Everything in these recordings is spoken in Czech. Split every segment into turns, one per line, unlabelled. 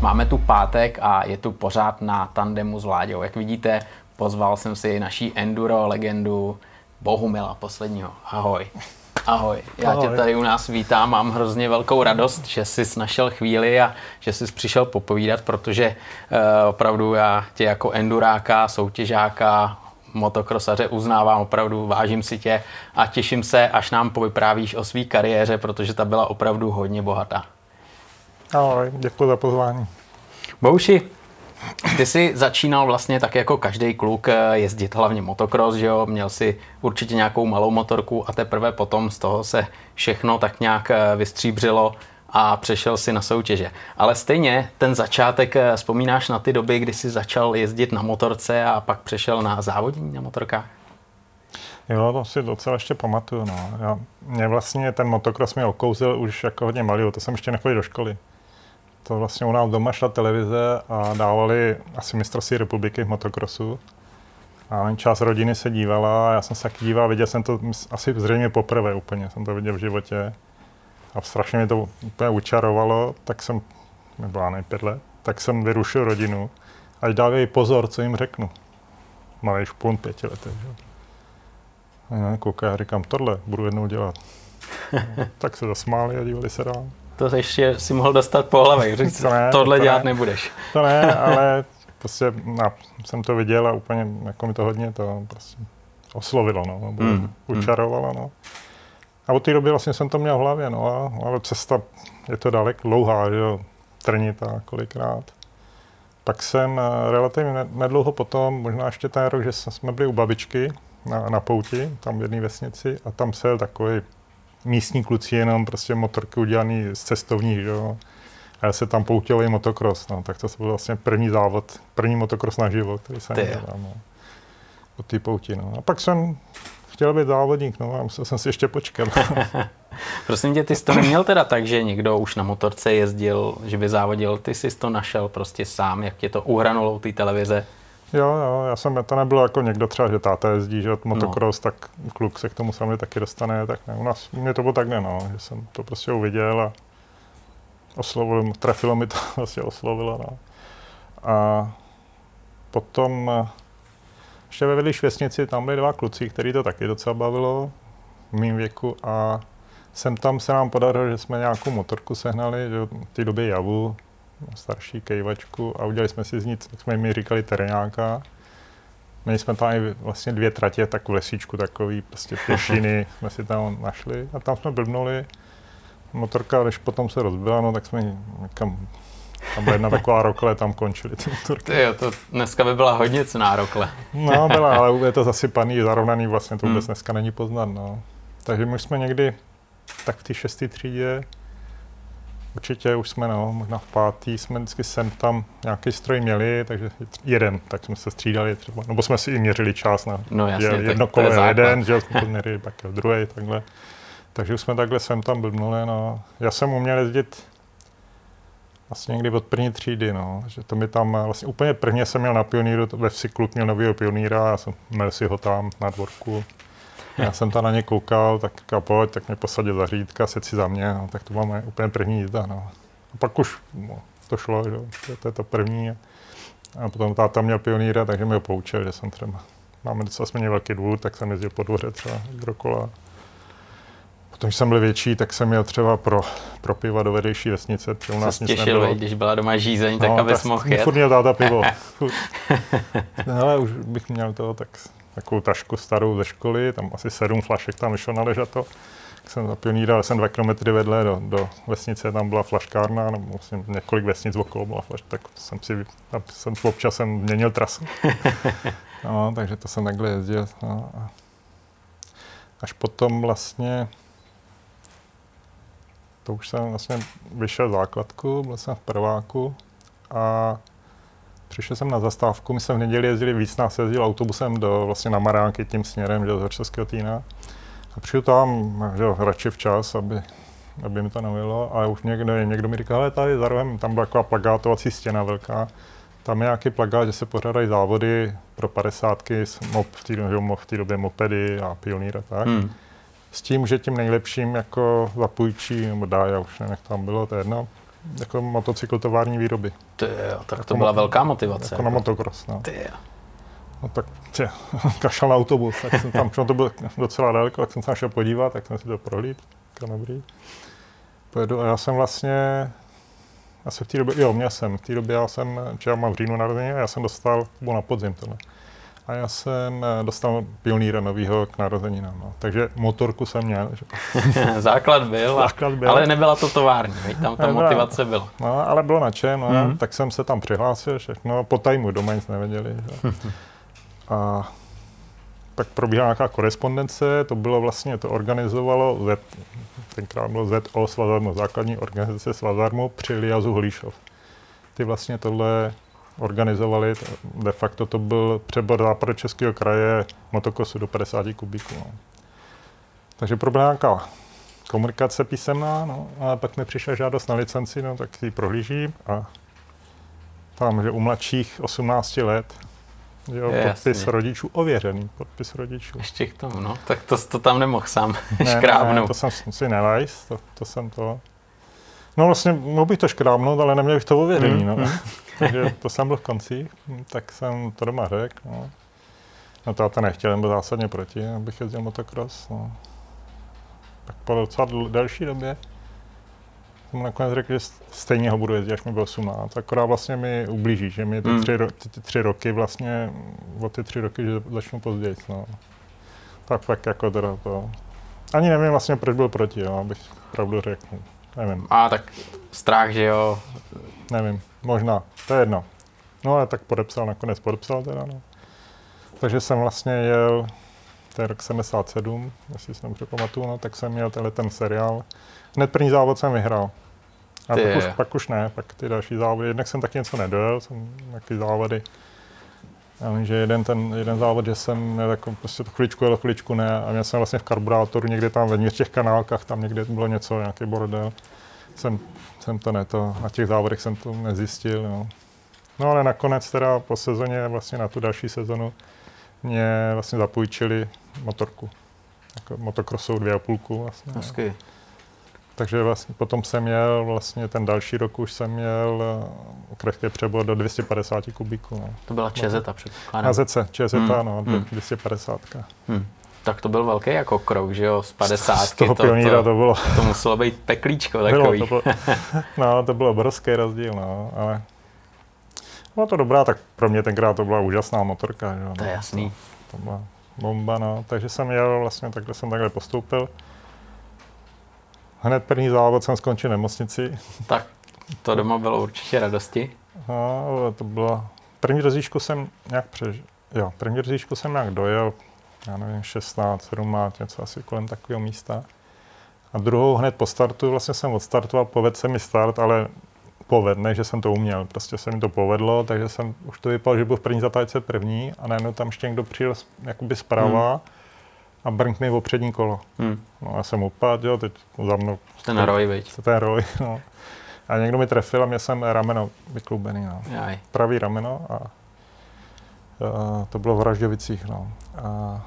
Máme tu pátek a je tu pořád na tandemu s Vláďou. Jak vidíte, pozval jsem si naší enduro legendu Bohumila posledního. Ahoj. Ahoj, já Ahoj. tě tady u nás vítám, mám hrozně velkou radost, že jsi našel chvíli a že jsi přišel popovídat, protože uh, opravdu já tě jako enduráka, soutěžáka, motokrosaře uznávám opravdu, vážím si tě a těším se, až nám povyprávíš o své kariéře, protože ta byla opravdu hodně bohatá.
Ahoj, děkuji za pozvání.
Bouši, ty jsi začínal vlastně tak jako každý kluk eh, jezdit hlavně motocross, že jo? Měl si určitě nějakou malou motorku a teprve potom z toho se všechno tak nějak eh, vystříbřilo a přešel si na soutěže. Ale stejně ten začátek, eh, vzpomínáš na ty doby, kdy jsi začal jezdit na motorce a pak přešel na závodní na motorkách?
Jo, to si docela ještě pamatuju. No. Já, mě vlastně ten motocross mě okouzil už jako hodně malý, to jsem ještě nechodil do školy to vlastně u nás doma šla televize a dávali asi mistrovství republiky v motocrossu. A část rodiny se dívala a já jsem se taky díval, viděl jsem to asi zřejmě poprvé úplně, jsem to viděl v životě. A strašně mě to úplně učarovalo, tak jsem, nebyla nej pět let, tak jsem vyrušil rodinu. Ať dávají pozor, co jim řeknu. Malý špun pěti letech. A já koukám, říkám, tohle budu jednou dělat. tak se zasmáli a dívali se dál
to ještě si mohl dostat po hlavě. Říct, to ne, tohle to dělat ne. nebudeš.
To ne, ale prostě no, jsem to viděl a úplně jako mi to hodně to prostě oslovilo, no, nebo mm, učarovalo, no. A od té doby vlastně jsem to měl v hlavě, no, a, ale cesta je to dalek dlouhá, že jo, trnitá kolikrát. Pak jsem eh, relativně nedlouho potom, možná ještě ten rok, že jsme byli u babičky na, na pouti, tam v jedné vesnici, a tam se takový místní kluci jenom prostě motorky udělaný z cestovních, že jo. A já se tam poutěl i motocross, no, tak to byl vlastně první závod, první motocross na život, který jsem měl, no. Od té pouti, no. A pak jsem chtěl být závodník, no a musel jsem si ještě počkat.
Prosím tě, ty jsi to neměl teda tak, že někdo už na motorce jezdil, že by závodil, ty jsi to našel prostě sám, jak tě to uhranulo u té televize?
Jo, jo, já jsem, to nebylo jako někdo třeba, že táta jezdí, že motocross, no. tak kluk se k tomu samozřejmě taky dostane, tak ne, u nás, mě to bylo tak ne, no, že jsem to prostě uviděl a oslovil, trefilo mi to, vlastně oslovilo, no. A potom ještě ve Vedlíš vesnici, tam byli dva kluci, který to taky docela bavilo v mým věku a sem tam se nám podařilo, že jsme nějakou motorku sehnali, že v té době javu, starší kejvačku a udělali jsme si z ní, jak jsme mi říkali, terénáka. Měli jsme tam i vlastně dvě tratě, tak v lesíčku takový, prostě pěšiny jsme si tam našli a tam jsme blbnuli. Motorka, když potom se rozbila, no tak jsme někam tam byla jedna taková rokle, tam končily ty motorky.
jo, to dneska by byla hodně cená rokle.
no, byla, ale je to zasypaný, zarovnaný, vlastně to vůbec hmm. dneska není poznat, no. Takže my jsme někdy tak v té šesté třídě Určitě už jsme, no, možná v pátý jsme vždycky sem tam nějaký stroj měli, takže jeden, tak jsme se střídali třeba, nebo jsme si i měřili čas na
no, jasně,
jedno kolo jeden, že jsme to měřili, pak druhý, takhle. Takže už jsme takhle sem tam blbnuli, no. Já jsem uměl jezdit vlastně někdy od první třídy, no, že to mi tam vlastně úplně prvně jsem měl na pioníru, ve vsi kluk měl novýho pioníra, já jsem měl si ho tam na dvorku, já jsem tam na ně koukal, tak říkal, pojď, tak mě posadil za řídka, set si za mě, no, tak to máme úplně první jízda. No. A pak už no, to šlo, že? To, to je to první. A potom táta měl pionýra, takže mě ho poučil, že jsem třeba, máme docela jsme velký dvůr, tak jsem jezdil po dvoře třeba dokola. Potom, když jsem byl větší, tak jsem měl třeba pro, pro piva do vedejší vesnice,
protože u nás nic těšil, nebylo. když byla doma žízeň, tak no, abys mohl jet.
Furt měl táta pivo. Ale už bych měl to, tak takovou tašku starou ze školy, tam asi sedm flašek tam vyšlo na ležato. Tak jsem za pioníra, jsem dva kilometry vedle do, do vesnice, tam byla flaškárna, nebo vlastně několik vesnic okolo byla flaš, tak jsem si, jsem občas jsem měnil trasu. No, takže to jsem takhle jezdil. No. Až potom vlastně, to už jsem vlastně vyšel základku, byl jsem v prváku a Přišel jsem na zastávku, my jsme v neděli jezdili víc, nás jezdil autobusem do, vlastně na Maránky tím směrem, že, do Českého týna. A přišel tam, že radši včas, aby, aby mi to nevilo. A už někdo, někdo mi říkal, ale tady za rohem, tam byla taková plagátovací stěna velká. Tam je nějaký plagát, že se pořádají závody pro padesátky, v té, v té době mopedy a pionýr a tak. Hmm. S tím, že tím nejlepším jako zapůjčí, nebo dá, já už nevím, jak tam bylo, to je jedno, jako motocyklotovární výroby.
Ty jo, tak to byla velká motivace.
Jako na motocross, no.
Ty jo.
No tak tě, kašel na autobus, tak jsem tam, to bylo docela daleko, tak jsem se šel podívat, tak jsem si to prohlíd, jako dobrý. Pojedu a já jsem vlastně, asi v té době, jo, měl jsem, v té době já jsem, já mám v říjnu narozeně a já jsem dostal, bylo na podzim tohle. A já jsem eh, dostal pionýra novýho k narozeninám. No. Takže motorku jsem měl. Že?
Základ byl, Základ byl, ale nebyla to tovární, tam ta nebyla, motivace byla.
No, ale bylo nadšen, no, mm-hmm. tak jsem se tam přihlásil všechno, po tajmu doma nic nevěděli. Že? A tak probíhá nějaká korespondence, to bylo vlastně, to organizovalo Z, tenkrát bylo ZO Svazarmu, základní organizace Svazarmu při Liazu Hlíšov. Ty vlastně tohle organizovali, de facto to byl přebor západu Českého kraje motokosu do 50 kubíků. No. Takže proběhla nějaká komunikace písemná, no, a pak mi přišla žádost na licenci, no, tak ji prohlížím a tam, že u mladších 18 let Jo, je, podpis jasný. rodičů, ověřený podpis rodičů.
Ještě k tomu, no. Tak to, to tam nemohl sám ne, škrábnout. Ne,
to jsem si nelajs, to, to jsem to... No vlastně mohl bych to škrábnout, ale neměl bych to ověřený, mm. no. Takže to jsem byl v konci, tak jsem to doma řekl, no. No táta nechtěl, byl zásadně proti, abych jezdil motocross, no. Tak po docela delší době mu nakonec řekl, že stejně ho budu jezdit, až mi bylo 18. Akorát vlastně mi ublíží, že mi ty, hmm. tři, ro- ty, ty tři roky vlastně, o ty tři roky, že začnu později. No. Tak tak jako teda to... Ani nevím vlastně, proč byl proti, jo, abych pravdu řekl. Nevím.
A tak strach, že jo?
Nevím, možná, to je jedno. No ale tak podepsal, nakonec podepsal teda, no. Takže jsem vlastně jel, to je rok 77, jestli si dobře pamatuju, no, tak jsem měl tenhle ten seriál. Hned první závod jsem vyhrál. A pak už, pak už ne, pak ty další závody. Jednak jsem taky něco nedojel, jsem taky závody. Já vím, že jeden, ten, jeden závod, že jsem jako prostě to chviličku jel, chviličku ne a měl jsem vlastně v karburátoru někde tam ve těch kanálkách, tam někde bylo něco, nějaký bordel. Jsem, jsem to ne, to, na těch závodech jsem to nezjistil. No. no ale nakonec teda po sezóně, vlastně na tu další sezonu, mě vlastně zapůjčili motorku. Jako motokrosou dvě a půlku vlastně.
Hezky. No.
Takže vlastně potom jsem měl, vlastně ten další rok už jsem měl eh, krehký přebor do 250 kubíků. No.
To byla Čezeta předpokládám.
AZC, Čezeta, hmm. no, hmm. 250. Hmm.
Tak to byl velký jako krok, že jo, z 50. Z
toho to, to, to, bylo.
To muselo být peklíčko takový.
Bylo, to bylo, no, to byl obrovský rozdíl, no, ale bylo to dobrá, tak pro mě tenkrát to byla úžasná motorka. Že jo,
to je jasný.
To, to byla bomba, no, takže jsem jel, vlastně takhle jsem takhle postoupil. Hned první závod jsem skončil nemocnici.
Tak to doma bylo určitě radosti.
No, to bylo... První rozjížku jsem nějak přežil. Jo, první rozjížku jsem nějak dojel, já nevím, 16, 17, něco asi kolem takového místa. A druhou hned po startu, vlastně jsem odstartoval, povedl se mi start, ale povedne, že jsem to uměl. Prostě se mi to povedlo, takže jsem už to vypadal, že byl v první zatáčce první a najednou tam ještě někdo přijel jakoby zprava. Hmm a brnk mi o přední kolo. Hmm. No, já jsem upadl, jo, teď za mnou.
Ten roj, viď?
Ten roj, no. A někdo mi trefil a měl jsem rameno vyklubený, no.
Jaj.
Pravý rameno a to bylo v Ražďovicích, no. A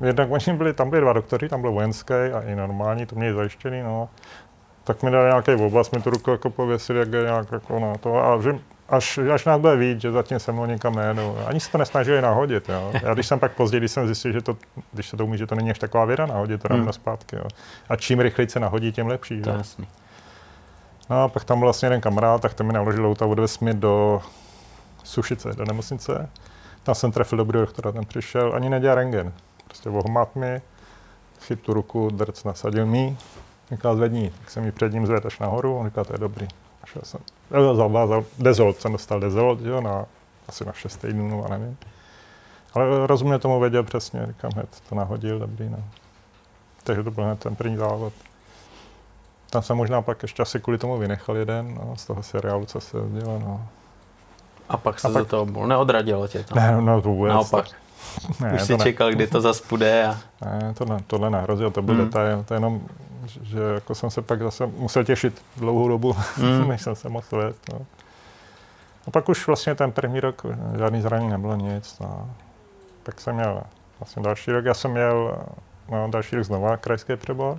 jednak oni byli, tam byli dva doktory, tam byl vojenský a i normální, to měli zajištěný, no. Tak mi dali nějaký oblast, mi tu ruku jako pověsili, jak je nějak jako na to. A že až, až nás bude víc, že zatím se mnou nikam nejedu. Ani se to nesnažili nahodit. Jo. Já když jsem pak později, když jsem zjistil, že to, když se to umí, že to není až taková věda nahodit to hmm. zpátky. Jo. A čím rychleji se nahodí, tím lepší.
To je jasný.
No a pak tam byl vlastně jeden kamarád, tak ten mi naložil auto odvez mi do Sušice, do nemocnice. Tam jsem trefil dobrý doktora, ten přišel, ani nedělal rengen. Prostě ohmat mi, chyt tu ruku, drc nasadil mi, říkal zvední, tak jsem mi před ním zvedl až nahoru, on říkal, to je dobrý. Šel jsem, zavázal, dezolt jsem dostal dezolt, jo, na, asi na 6 týdnů, no, nevím. Ale rozumně tomu věděl přesně, říkám, hned to nahodil, dobrý, no. Takže to byl hned ten první závod. Tam jsem možná pak ještě asi kvůli tomu vynechal jeden, no, z toho seriálu, co se dělo, no.
A pak se a pak... to bylo, neodradilo tě to?
Ne, no vůbec.
Naopak. Ne, Už jsi ne. čekal, kdy to zase půjde a...
Ne, to ne, tohle nehrozilo, to byl mm. detail, to jenom že jako jsem se pak zase musel těšit dlouhou dobu, mm. než jsem se mohl jet. No. A pak už vlastně ten první rok žádný zranění nebylo nic. No. Pak jsem měl vlastně další rok, já jsem měl no, další rok znova krajský přebor,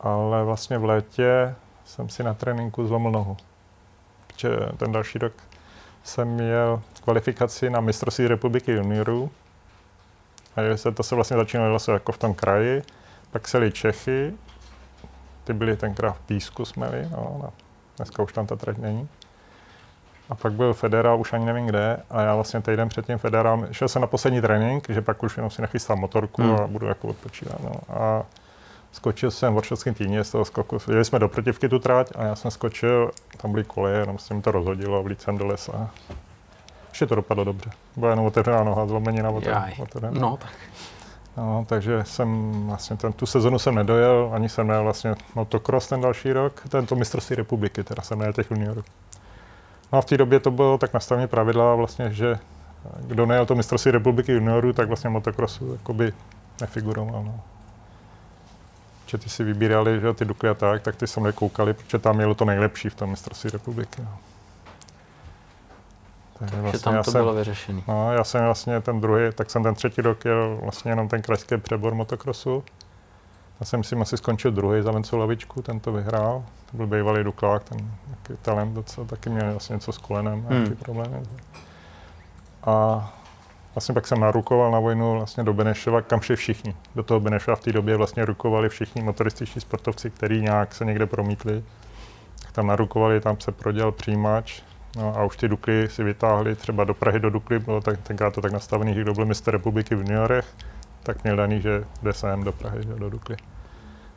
ale vlastně v létě jsem si na tréninku zlomil nohu. Protože ten další rok jsem měl kvalifikaci na mistrovství republiky juniorů. A se, to se vlastně začínalo vlastně jako v tom kraji. Pak se Čechy, ty byly tenkrát v Písku jsme byli, no, no, dneska už tam ta trať není. A pak byl federál, už ani nevím kde, a já vlastně týden před tím federálem, šel jsem na poslední trénink, že pak už jenom si nachystám motorku hmm. a budu jako odpočívat. No. A skočil jsem v Varšavském týdně z toho skoku, jeli jsme do protivky tu trať a já jsem skočil, tam byly koleje, jenom se mi to rozhodilo a vlít jsem do lesa. Ještě to dopadlo dobře. Byla jenom otevřená noha, zlomenina otevřená.
No, tak.
No, takže jsem vlastně ten, tu sezonu jsem nedojel, ani jsem nejel vlastně motocross ten další rok, tento mistrovství republiky, teda jsem nejel těch juniorů. No a v té době to bylo tak nastavené pravidla vlastně, že kdo nejel to mistrovství republiky juniorů, tak vlastně motocrossu jakoby nefiguroval. No. Že ty si vybírali že ty Dukly a tak, tak ty jsem nekoukali, protože tam mělo to nejlepší v tom mistrovství republiky. No.
Takže vlastně tam to jsem, bylo vyřešené.
No, já jsem vlastně ten druhý, tak jsem ten třetí rok jel vlastně jenom ten krajský přebor motokrosu. Já jsem si asi skončil druhý za Vencu Lavičku, ten to vyhrál. To byl bývalý Duklák, ten takový talent docela, taky měl vlastně něco s kolenem, hmm. nějaký problémy. A vlastně pak jsem narukoval na vojnu vlastně do Benešova, kam šli všichni. Do toho Benešova v té době vlastně rukovali všichni motorističtí sportovci, kteří nějak se někde promítli. Tam narukovali, tam se prodělal přijímač, No a už ty Dukly si vytáhli třeba do Prahy do Dukly, bylo tak, tenkrát to tak nastavený, že kdo byl mistr republiky v juniorech, tak měl daný, že jde sem do Prahy, že do Dukly.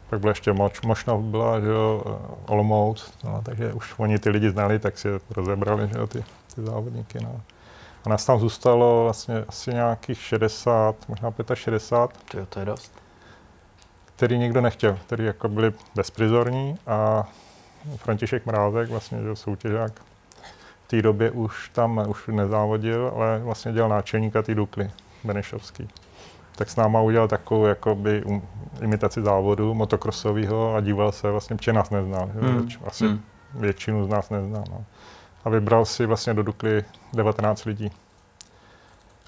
Pak byla ještě moč, možná byla, že jo, Olomouc, no, takže už oni ty lidi znali, tak si rozebrali, že jo, ty, ty závodníky, no. A nás tam zůstalo vlastně asi nějakých 60, možná 65.
Jo, to je dost.
Který nikdo nechtěl, který jako byli bezprizorní a František Mrázek, vlastně že soutěžák, té době už tam už nezávodil, ale vlastně dělal náčelníka té Dukly, Benešovský. Tak s náma udělal takovou jakoby um, imitaci závodu motokrosového a díval se vlastně, protože nás neznal. Hmm. Asi hmm. většinu z nás neznal. No. A vybral si vlastně do Dukly 19 lidí.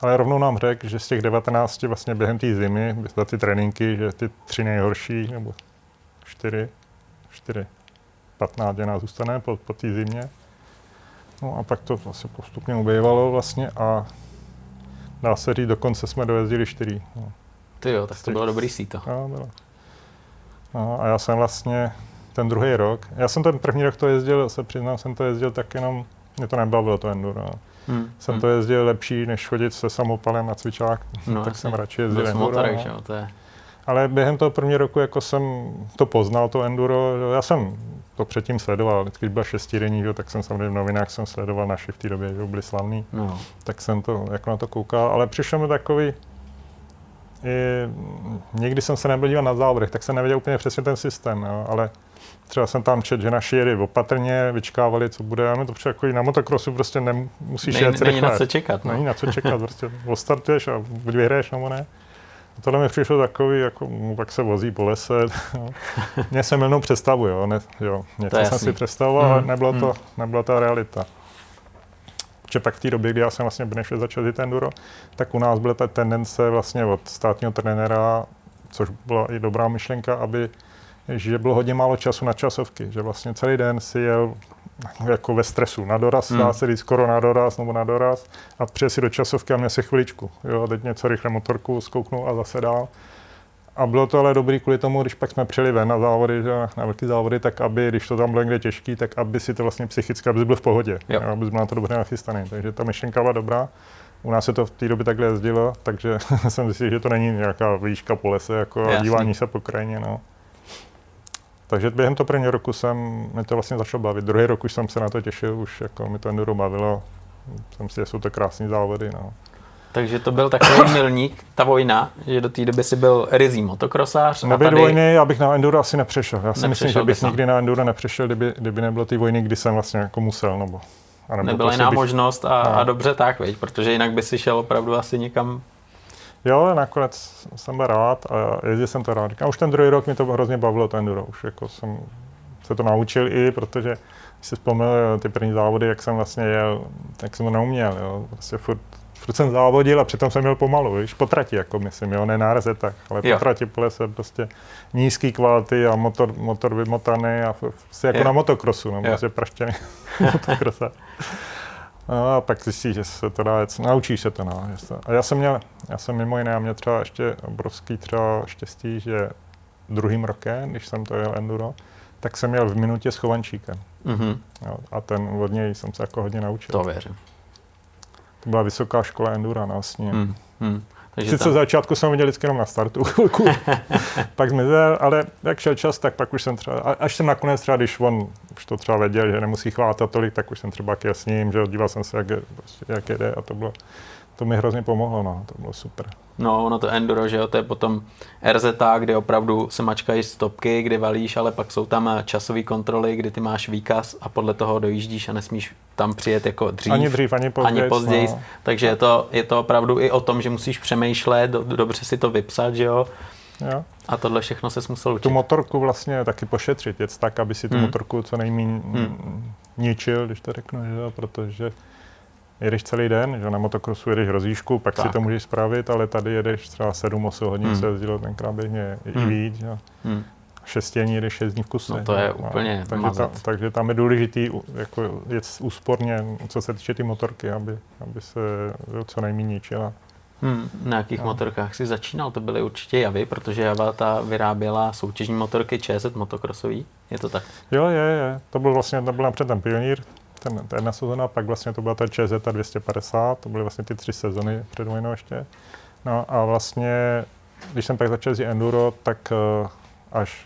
Ale rovnou nám řekl, že z těch 19 vlastně během té zimy, za ty tréninky, že ty tři nejhorší, nebo čtyři, čtyři, 15 nás zůstane po, po té zimě. No a pak to vlastně postupně ubývalo vlastně a dá se říct, dokonce jsme dojezdili čtyři. No.
Ty jo, tak to bylo dobrý síto.
No, bylo. No, a já jsem vlastně ten druhý rok, já jsem ten první rok to jezdil, se přiznám, jsem to jezdil tak jenom, mě to nebavilo to enduro. Hmm. Jsem hmm. to jezdil lepší, než chodit se samopalem na cvičák, no, tak jsem radši jezdil enduro. Motorek, no. to je... Ale během toho prvního roku jako jsem to poznal, to enduro. Já jsem to předtím sledoval. Vždycky, když byl šestidenní, tak jsem samozřejmě v novinách jsem sledoval naši v té době, že byli slavní. No. Tak jsem to jako na to koukal, ale přišel mi takový, i, někdy jsem se nebyl dívat na závodech, tak jsem nevěděl úplně přesně ten systém, jo, ale třeba jsem tam čet, že naši jeli opatrně, vyčkávali, co bude, a mi to jako na motokrosu prostě nemusíš jet
Není na co čekat.
No. Není na co čekat, prostě ostartuješ a buď vyhraješ nebo ne. A tohle mi přišlo takový, jako, no, pak se vozí po lese. No. Mně jsem jenom představu, jo, ne, jo. něco jsem si představoval, mm. ale nebylo to, mm. nebyla ta realita. Protože pak v té době, kdy já jsem vlastně Benešet začal jít enduro, tak u nás byla ta tendence vlastně od státního trenéra, což byla i dobrá myšlenka, aby že bylo hodně málo času na časovky, že vlastně celý den si jel jako ve stresu. Na doraz, hmm. dá se říct skoro na doraz nebo na doraz a přijde si do časovky a mě si chviličku. Jo, a teď něco rychle motorku zkouknu a zase dál. A bylo to ale dobrý kvůli tomu, když pak jsme přijeli ven na závody, že, na velké závody, tak aby, když to tam bylo někde těžký, tak aby si to vlastně psychicky, aby byl v pohodě, jo. Jo, aby byl na to dobře nachystaný. Takže ta myšlenka byla dobrá. U nás se to v té době takhle jezdilo, takže jsem zjistil, že to není nějaká výška po lese, jako dívání se po krajině. No. Takže během toho prvního roku jsem, mi to vlastně začalo bavit. Druhý rok už jsem se na to těšil, už jako mi to enduro bavilo. Jsem si, že jsou to krásné závody. No.
Takže to byl takový milník, ta vojna, že do té doby si byl rizí motokrosář.
Nebyl tady... vojny, abych na enduro asi nepřešel. Já si myslím, že bych nikdy na enduro nepřešel, kdyby, kdyby nebylo ty vojny, kdy jsem vlastně jako musel. Nebo,
Nebyla jiná bych... možnost a, no. a dobře tak, veď, protože jinak by si šel opravdu asi někam
Jo, nakonec jsem byl rád a jezdil jsem to rád. A už ten druhý rok mi to hrozně bavilo, ten enduro. Už jako jsem se to naučil i, protože když si vzpomněl ty první závody, jak jsem vlastně jel, tak jsem to neuměl. Jo. Prostě furt, furt jsem závodil a přitom jsem měl pomalu, víš, po trati, jako myslím, jo, ne na tak, ale jo. po trati po lese prostě nízký kvality a motor, motor vymotaný a prostě jako jo. na motokrosu, no, prostě praštěný motokrosa. No a pak zjistíš, že se to dá, naučíš se to, no. A já jsem měl, já jsem mimo jiné, a mě třeba ještě obrovský třeba štěstí, že druhým rokem, když jsem to jel enduro, tak jsem měl v minutě s Chovančíkem. Mm-hmm. Jo, a ten od něj jsem se jako hodně naučil.
To věřím.
To byla vysoká škola endura vlastně. Mm, mm. Takže Sice tam... začátku jsem viděl vždycky jenom na startu chvilku, pak zmizel, ale jak šel čas, tak pak už jsem třeba, až jsem nakonec třeba, když on už to třeba věděl, že nemusí chvátat tolik, tak už jsem třeba jel s ním, že díval jsem se, jak, prostě, jak jede a to bylo, to mi hrozně pomohlo, no, to bylo super.
No, ono to enduro, že jo, to je potom RZ, kde opravdu se mačkají stopky, kdy valíš, ale pak jsou tam časové kontroly, kdy ty máš výkaz a podle toho dojíždíš a nesmíš tam přijet jako dřív.
Ani dřív, ani později.
Ani později. No. Takže je to, je to opravdu i o tom, že musíš přemýšlet, do, dobře si to vypsat, že jo. Jo. A tohle všechno se musel učit.
Tu motorku vlastně taky pošetřit, jet tak, aby si tu hmm. motorku co nejméně hmm. ničil, když to řeknu, že jo, protože jedeš celý den, že na motokrosu jedeš rozíšku, pak tak. si to můžeš spravit, ale tady jedeš třeba 7-8 hodin, hmm. se jezdilo tenkrát běžně hmm. i víc. Že? Hmm. Šestění jedeš 6 dní v kuse.
No to je úplně
no, takže, ta, takže tam je důležitý jako jet úsporně, co se týče ty motorky, aby, aby se co nejméně ničila.
Hmm, na jakých no. motorkách jsi začínal? To byly určitě Javy, protože Java ta vyráběla soutěžní motorky ČZ motokrosový. Je to tak?
Jo, je, je. To byl vlastně, to byl napřed ten pionýr, ten, ta jedna sezona, pak vlastně to byla ta ČZ 250, to byly vlastně ty tři sezony před vojnou ještě. No a vlastně, když jsem pak začal jezdit enduro, tak uh, až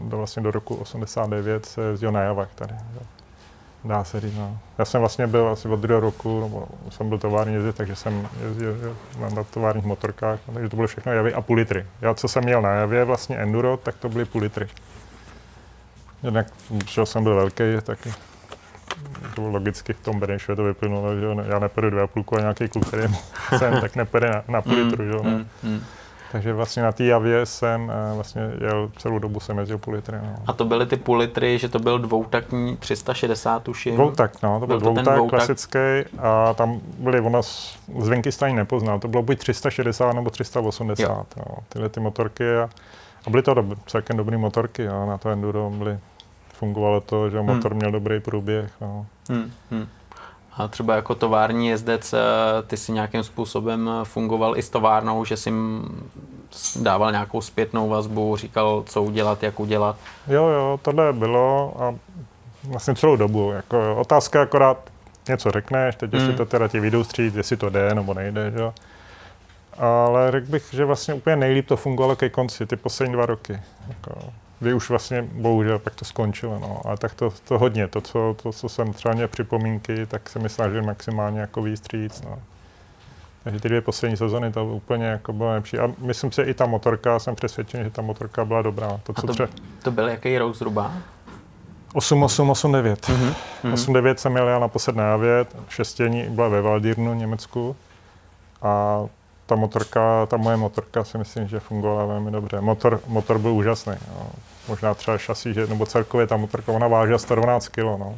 do, vlastně do roku 89 se jezdil na Javách tady. Dá se říct, no. Já jsem vlastně byl asi od druhého roku, nebo jsem byl tovární jezdit, takže jsem jezdil na, továrních motorkách, no, takže to bylo všechno javy a půl litry. Já, co jsem měl na javě, vlastně enduro, tak to byly půl litry. Jednak, protože jsem byl velký, tak to logicky v tom Benešově to vyplynulo, že já nepojedu dvě a půlku a nějaký kluk, který jsem, tak nepojede na, na půl mm, litru, že mm, mm. Takže vlastně na té javě jsem eh, vlastně jel celou dobu jsem jezdil půl litry. No.
A to byly ty půl litry, že to byl dvoutakní 360 tuším?
Dvoutak, no, to byl, byl dvoutak, dvoutak klasický a tam byly, ono zvenky stání nepoznal, to bylo buď 360 nebo 380, jo. No, tyhle ty motorky a, a byly to dob, celkem dobré motorky a na to enduro byly fungovalo to, že motor hmm. měl dobrý průběh. No. Hmm. Hmm.
A třeba jako tovární jezdec, eh, ty si nějakým způsobem fungoval i s továrnou, že jsi jim dával nějakou zpětnou vazbu, říkal, co udělat, jak udělat?
Jo, jo, tohle bylo a vlastně celou dobu. Jako otázka akorát něco řekneš, teď jestli hmm. to teda ti vyjdou stříct, jestli to jde nebo nejde, že? Ale řekl bych, že vlastně úplně nejlíp to fungovalo ke konci, ty poslední dva roky. Jako, kdy už vlastně bohužel pak to skončilo. No. Ale tak to, to hodně, to co, to, co jsem třeba měl připomínky, tak se mi snažil maximálně jako výstříc. No. Takže ty dvě poslední sezony to úplně jako bylo lepší. A myslím si, že i ta motorka, jsem přesvědčen, že ta motorka byla dobrá.
To, co to, tře... to byl jaký rok zhruba?
8, 8, 8, 9. Mm-hmm. 8, 9 jsem jel na na věd, šestění byla ve Valdirnu, Německu. A ta motorka, ta moje motorka si myslím, že fungovala velmi dobře. Motor, motor byl úžasný. No. Možná třeba šasí, že, nebo celkově ta motorka, ona vážila 112 kg. No.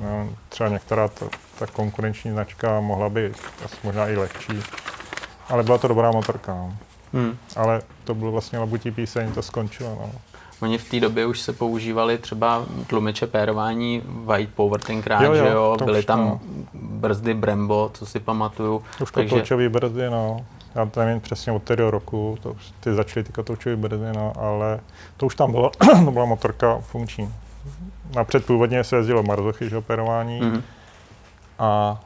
No, třeba některá ta, ta konkurenční značka mohla být asi možná i lehčí. Ale byla to dobrá motorka. No. Hmm. Ale to byl vlastně labutí píseň, to skončilo. No.
Oni v té době už se používali třeba tlumiče pérování white power tenkrát, jo, jo, že jo? Byly už, tam no. brzdy Brembo, co si pamatuju.
Už takže... kotoučový brzdy, no. Já to nevím přesně od té roku, to už ty začaly ty kotoučové brzdy, no, ale to už tam bylo, to byla motorka funkční. Napřed původně se jezdilo marzochy, že operování. Mm-hmm. A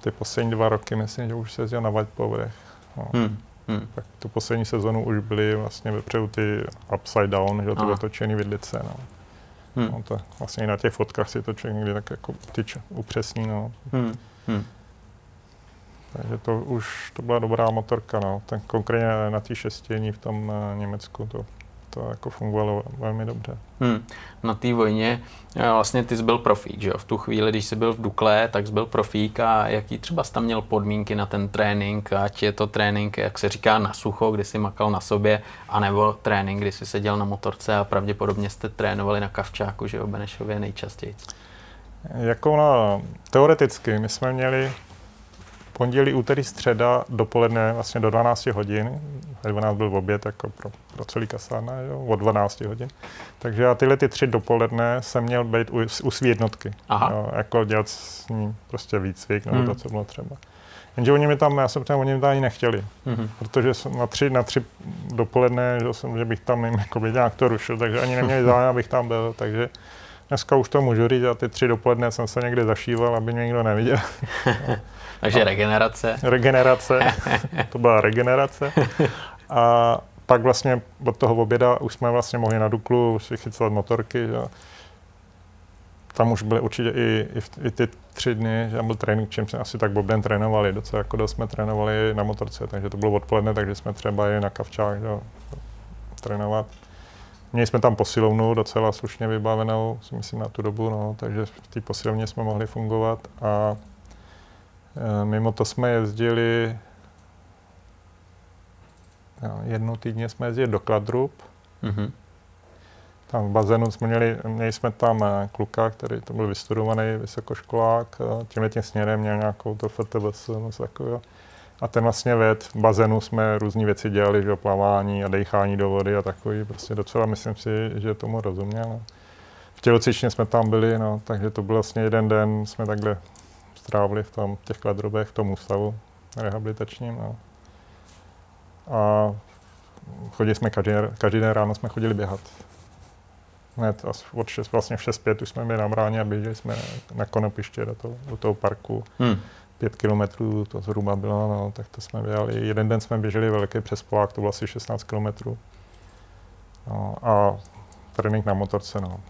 ty poslední dva roky myslím, že už se jezdilo na white powerech. No. Mm. Hmm. Tak tu poslední sezonu už byly vlastně vepředu ty upside down, že to bylo točený vidlice. No. Hmm. No, to vlastně i na těch fotkách si to člověk někdy tak jako tyč upřesní. No. Hmm. Hmm. Takže to už to byla dobrá motorka. No. Ten konkrétně na té šestění v tom uh, Německu to to jako fungovalo velmi dobře. Hmm.
Na té vojně eh, vlastně ty jsi byl profík, že jo? V tu chvíli, když jsi byl v Dukle, tak jsi byl profík a jaký třeba jsi tam měl podmínky na ten trénink, ať je to trénink, jak se říká, na sucho, kdy jsi makal na sobě, anebo trénink, kdy jsi seděl na motorce a pravděpodobně jste trénovali na kavčáku, že jo, Benešově nejčastěji.
Jako no, teoreticky, my jsme měli pondělí, úterý, středa dopoledne vlastně do 12 hodin. Ve 12 byl oběd jako pro, pro celý kasárna, jo, od 12 hodin. Takže já tyhle ty tři dopoledne jsem měl být u, u svý jednotky. Aha. Jo, jako dělat s ním prostě výcvik nebo hmm. to, co bylo třeba. Jenže oni mi tam, já jsem tam, oni mi tam ani nechtěli, mm-hmm. protože jsem na tři, na tři dopoledne, že, jsem, že bych tam jim jako nějak to rušil, takže ani neměli zájem, abych tam byl, takže dneska už to můžu říct a ty tři dopoledne jsem se někde zašíval, aby mě nikdo neviděl.
takže regenerace.
Regenerace, to byla regenerace. A pak vlastně od toho oběda už jsme vlastně mohli na Duklu si chycat motorky, že? tam už byly určitě i, i, i ty tři dny, že tam byl trénink, čím jsme asi tak Bobden trénovali, docela jako dost jsme trénovali na motorce, takže to bylo odpoledne, takže jsme třeba i na kavčách že, trénovat. Měli jsme tam posilovnu docela slušně vybavenou, si myslím na tu dobu, no, takže v té posilovně jsme mohli fungovat. A e, mimo to jsme jezdili, jo, jednou týdně jsme jezdili do Kladrub, mm-hmm tam v bazénu jsme měli, měli jsme tam eh, kluka, který to byl vystudovaný vysokoškolák, eh, tímhle tím směrem měl nějakou to FTVS, něco takového. A ten vlastně ved, v bazénu jsme různé věci dělali, že plavání a dechání do vody a takový, prostě docela myslím si, že tomu rozuměl. No. V tělocvičně jsme tam byli, no, takže to byl vlastně jeden den, jsme takhle strávili v tom, těch kladrobech, v tom ústavu rehabilitačním. No. A chodili jsme každý, každý den ráno jsme chodili běhat hned od 6, vlastně v 6.5 už jsme byli na bráně a běželi jsme na konopiště do toho, do toho parku. Hmm. Pět kilometrů to zhruba bylo, no, tak to jsme běhali. Jeden den jsme běželi velký přes Polák, to bylo asi 16 kilometrů. No, a trénink na motorce, no.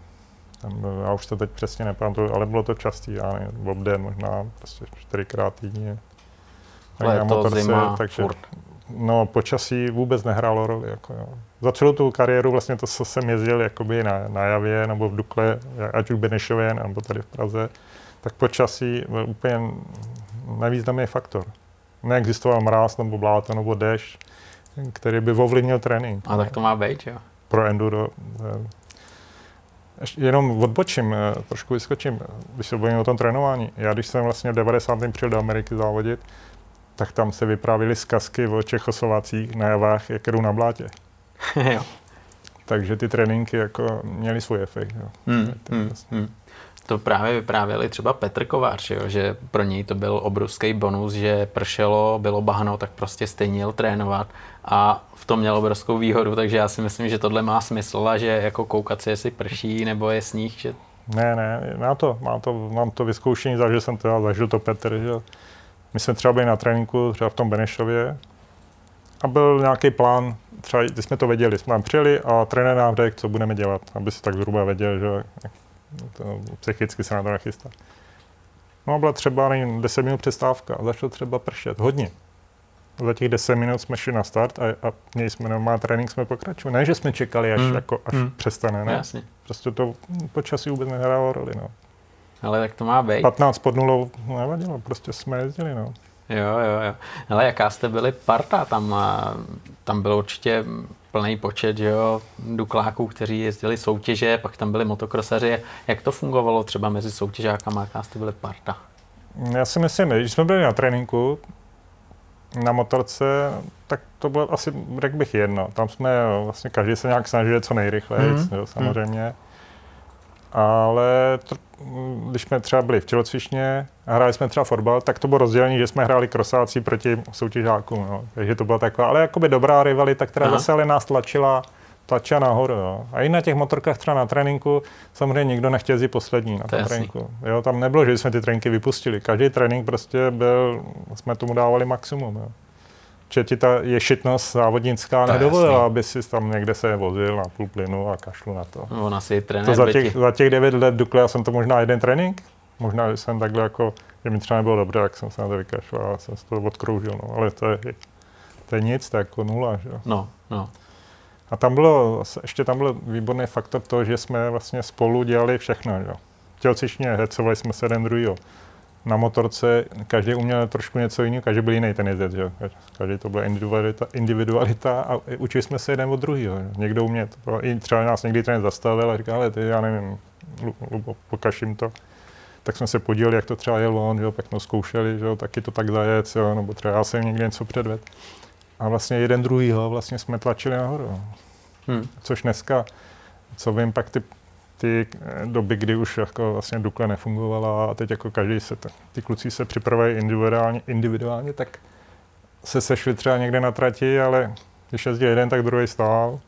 Tam já už to teď přesně nepamatuju, ale bylo to častý, já nevím, obden možná prostě čtyřikrát týdně.
Ale na motorce, zima, takže, furt.
No, počasí vůbec nehrálo roli. Jako, jo. Za celou tu kariéru vlastně to, co jsem jezdil jakoby na, na Javě nebo v Dukle, ať už Benešově nebo tady v Praze, tak počasí byl úplně nejvýznamný faktor. Neexistoval mráz nebo bláto nebo déšť, který by ovlivnil trénink.
A tak to má být, jo?
Pro enduro. Eh, ještě jenom odbočím, eh, trošku vyskočím, když se bojím o tom trénování. Já když jsem vlastně v 90. přijel do Ameriky závodit, tak tam se vyprávěly zkazky o Čechoslovácích na javách, jak jdou na blátě. jo. Takže ty tréninky jako měly svůj efekt. Jo. Hmm,
hmm, vlastně. hmm. To právě vyprávěli třeba Petr Kovář, jo, že pro něj to byl obrovský bonus, že pršelo, bylo bahno, tak prostě stejně jel trénovat a v tom měl obrovskou výhodu, takže já si myslím, že tohle má smysl a že jako koukat si, jestli prší nebo je sníh, že
ne, ne, má to, má to, mám to vyzkoušení, zažil jsem to, zažil to Petr, že my jsme třeba byli na tréninku, třeba v tom Benešově, a byl nějaký plán, třeba když jsme to věděli, jsme tam přijeli a trenér nám řekl, co budeme dělat, aby si tak zhruba věděl, že to, psychicky se na to nachystá. No a byla třeba nevím, 10 minut přestávka a začalo třeba pršet, hodně. Za těch 10 minut jsme šli na start a, a měli jsme normální trénink, jsme pokračovali. Ne, že jsme čekali, až, mm. jako, až mm. přestane, ne?
Jasně.
Prostě to počasí vůbec nehrálo roli, no.
Ale tak to má být.
15 pod nulou nevadilo, prostě jsme jezdili, no.
Jo, jo, jo. Ale jaká jste byli parta? Tam, tam byl určitě plný počet že jo, dukláků, kteří jezdili soutěže, pak tam byli motokrosaři. Jak to fungovalo třeba mezi soutěžákama? Jaká jste byli parta?
Já si myslím, když jsme byli na tréninku, na motorce, tak to bylo asi, řekl bych, jedno. Tam jsme vlastně každý se nějak snažil co nejrychleji, mm-hmm. jo, samozřejmě. Ale to, když jsme třeba byli v tělocvičně a hráli jsme třeba fotbal, tak to bylo rozdělení, že jsme hráli krosáci proti soutěžákům. No. Takže to byla taková, ale jakoby dobrá rivalita, která Aha. zase ale nás tlačila, tlačila nahoru. Jo. A i na těch motorkách třeba na tréninku samozřejmě nikdo nechtěl jít poslední na tom tréninku. Jo, tam nebylo, že jsme ty tréninky vypustili. Každý trénink prostě byl, jsme tomu dávali maximum. Jo že ti ta ješitnost závodnická to nedovolila, jasný. aby si tam někde se vozil na půl plynu a kašlu na to.
No, ona si trenér
to za těch, za těch devět let Dukle, já jsem to možná jeden trénink, možná jsem takhle jako, že mi třeba nebylo dobře, jak jsem se na to vykašlal a jsem se to odkroužil, no. ale to je, to je nic, to je jako nula, že jo.
No, no.
A tam bylo, ještě tam byl výborný faktor to, že jsme vlastně spolu dělali všechno, že jo. Tělcičně hecovali jsme se jeden druhýho na motorce každý uměl trošku něco jiného, každý byl jiný ten jezdec, že? každý to byla individualita, individualita a učili jsme se jeden od druhého. Někdo uměl, i třeba nás někdy ten zastavil a říkal, ale ty, já nevím, Lubo, jim to. tak jsme se podíleli, jak to třeba jel on, jo, pak jsme zkoušeli, že jo, taky to tak zajet, jo, nebo třeba já jsem někde něco předved. A vlastně jeden druhýho vlastně jsme tlačili nahoru. Hmm. Což dneska, co vím, pak ty, ty eh, doby, kdy už jako vlastně Dukle nefungovala a teď jako každý se, ty kluci se připravují individuálně, individuálně, tak se sešli třeba někde na trati, ale když jezdil jeden, tak druhý stál.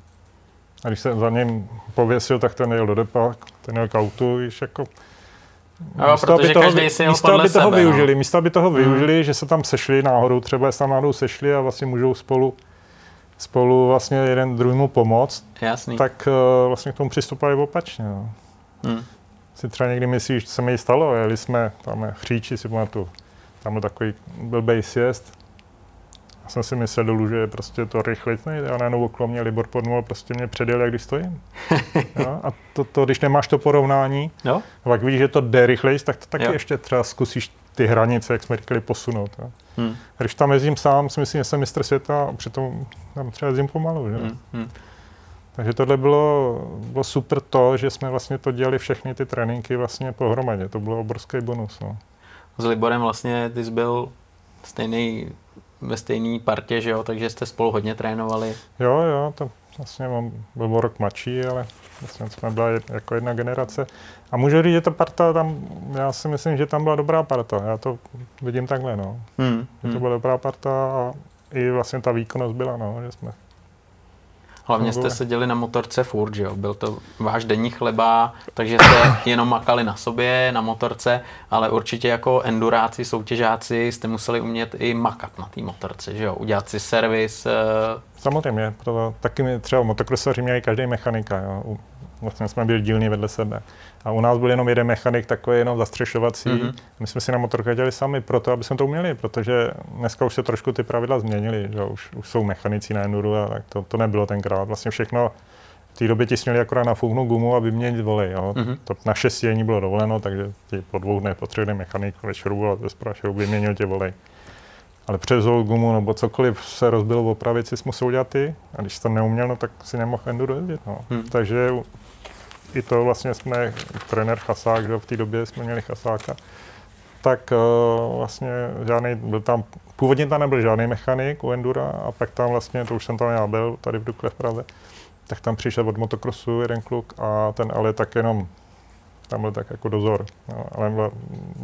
A když se za ním pověsil, tak ten jel do depa, ten jel k autu, víš, jako...
No, místo, aby toho, místo, aby
toho
sebe,
využili, no. místo, aby toho hmm. využili, že se tam sešli náhodou, třeba se tam náhodou sešli a vlastně můžou spolu spolu vlastně jeden druhému pomoct,
Jasný.
tak uh, vlastně k tomu přistupovali opačně. No. Hmm. Si třeba někdy myslíš, že se mi stalo, jeli jsme, tam chříči, si pamatuju, tam byl takový blbej sjezd, já jsem si myslel dolů, že prostě to rychle nejde a najednou okolo mě Libor podnul, prostě mě předjel, jak když stojím. jo? A to, to, když nemáš to porovnání,
jo?
a pak víš, že to jde rychleji, tak to taky jo. ještě třeba zkusíš ty hranice, jak jsme říkali, posunout. Jo? Hmm. Když tam jezdím sám, si myslím, že jsem mistr světa a přitom tam třeba jezdím pomalu. Že? Hmm. Hmm. Takže tohle bylo, bylo super to, že jsme vlastně to dělali všechny ty tréninky vlastně pohromadě. To bylo obrovský bonus. No.
S Liborem vlastně ty jsi byl stejný ve stejné partě, že jo, takže jste spolu hodně trénovali.
Jo, jo, to vlastně mám, byl rok mladší, ale vlastně jsme byla jako jedna generace. A můžu říct, že ta parta tam, já si myslím, že tam byla dobrá parta. Já to vidím takhle, no. Hmm, že to hmm. byla dobrá parta a i vlastně ta výkonnost byla, no, že jsme
Hlavně jste seděli na motorce furt, že jo? Byl to váš denní chleba, takže jste jenom makali na sobě, na motorce, ale určitě jako enduráci, soutěžáci jste museli umět i makat na té motorce, že jo? Udělat si servis. Eh,
Samozřejmě, proto taky třeba motokrosaři měli každý mechanika, jo? Vlastně jsme byli dílní vedle sebe. A u nás byl jenom jeden mechanik, takový jenom zastřešovací. Mm-hmm. My jsme si na motorku dělali sami proto, aby jsme to uměli, protože dneska už se trošku ty pravidla změnily, že už, už jsou mechanici na Enduru a tak to, to nebylo tenkrát. Vlastně všechno v té době ti směli akorát nafouknout gumu a vyměnit volej. Jo. Mm-hmm. To na šestění bylo dovoleno, takže ti po dvou dnech, po třech dnech mechanik ve šroubu a ze šroubu vyměnil tě volej. Ale přes gumu nebo cokoliv se rozbilo v opravit, si musel udělat ty. A když to neuměl, no, tak si nemohl enduro jezdit. No. Hmm. Takže i to vlastně jsme, trenér Chasák, že v té době jsme měli Chasáka, tak uh, vlastně žádný, byl tam, původně tam nebyl žádný mechanik u Endura a pak tam vlastně, to už jsem tam já byl, tady v Dukle v Praze, tak tam přišel od motokrosu jeden kluk a ten ale tak jenom tam byl tak jako dozor. No, ale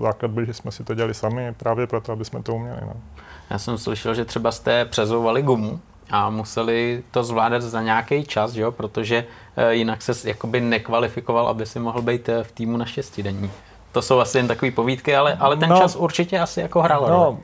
základ byl, že jsme si to dělali sami právě proto, aby jsme to uměli. No.
Já jsem slyšel, že třeba jste přezouvali gumu a museli to zvládat za nějaký čas, jo? protože e, jinak se jakoby nekvalifikoval, aby si mohl být eh, v týmu na šestidenní. To jsou asi jen takové povídky, ale, ale ten no, čas určitě asi jako hrál. No,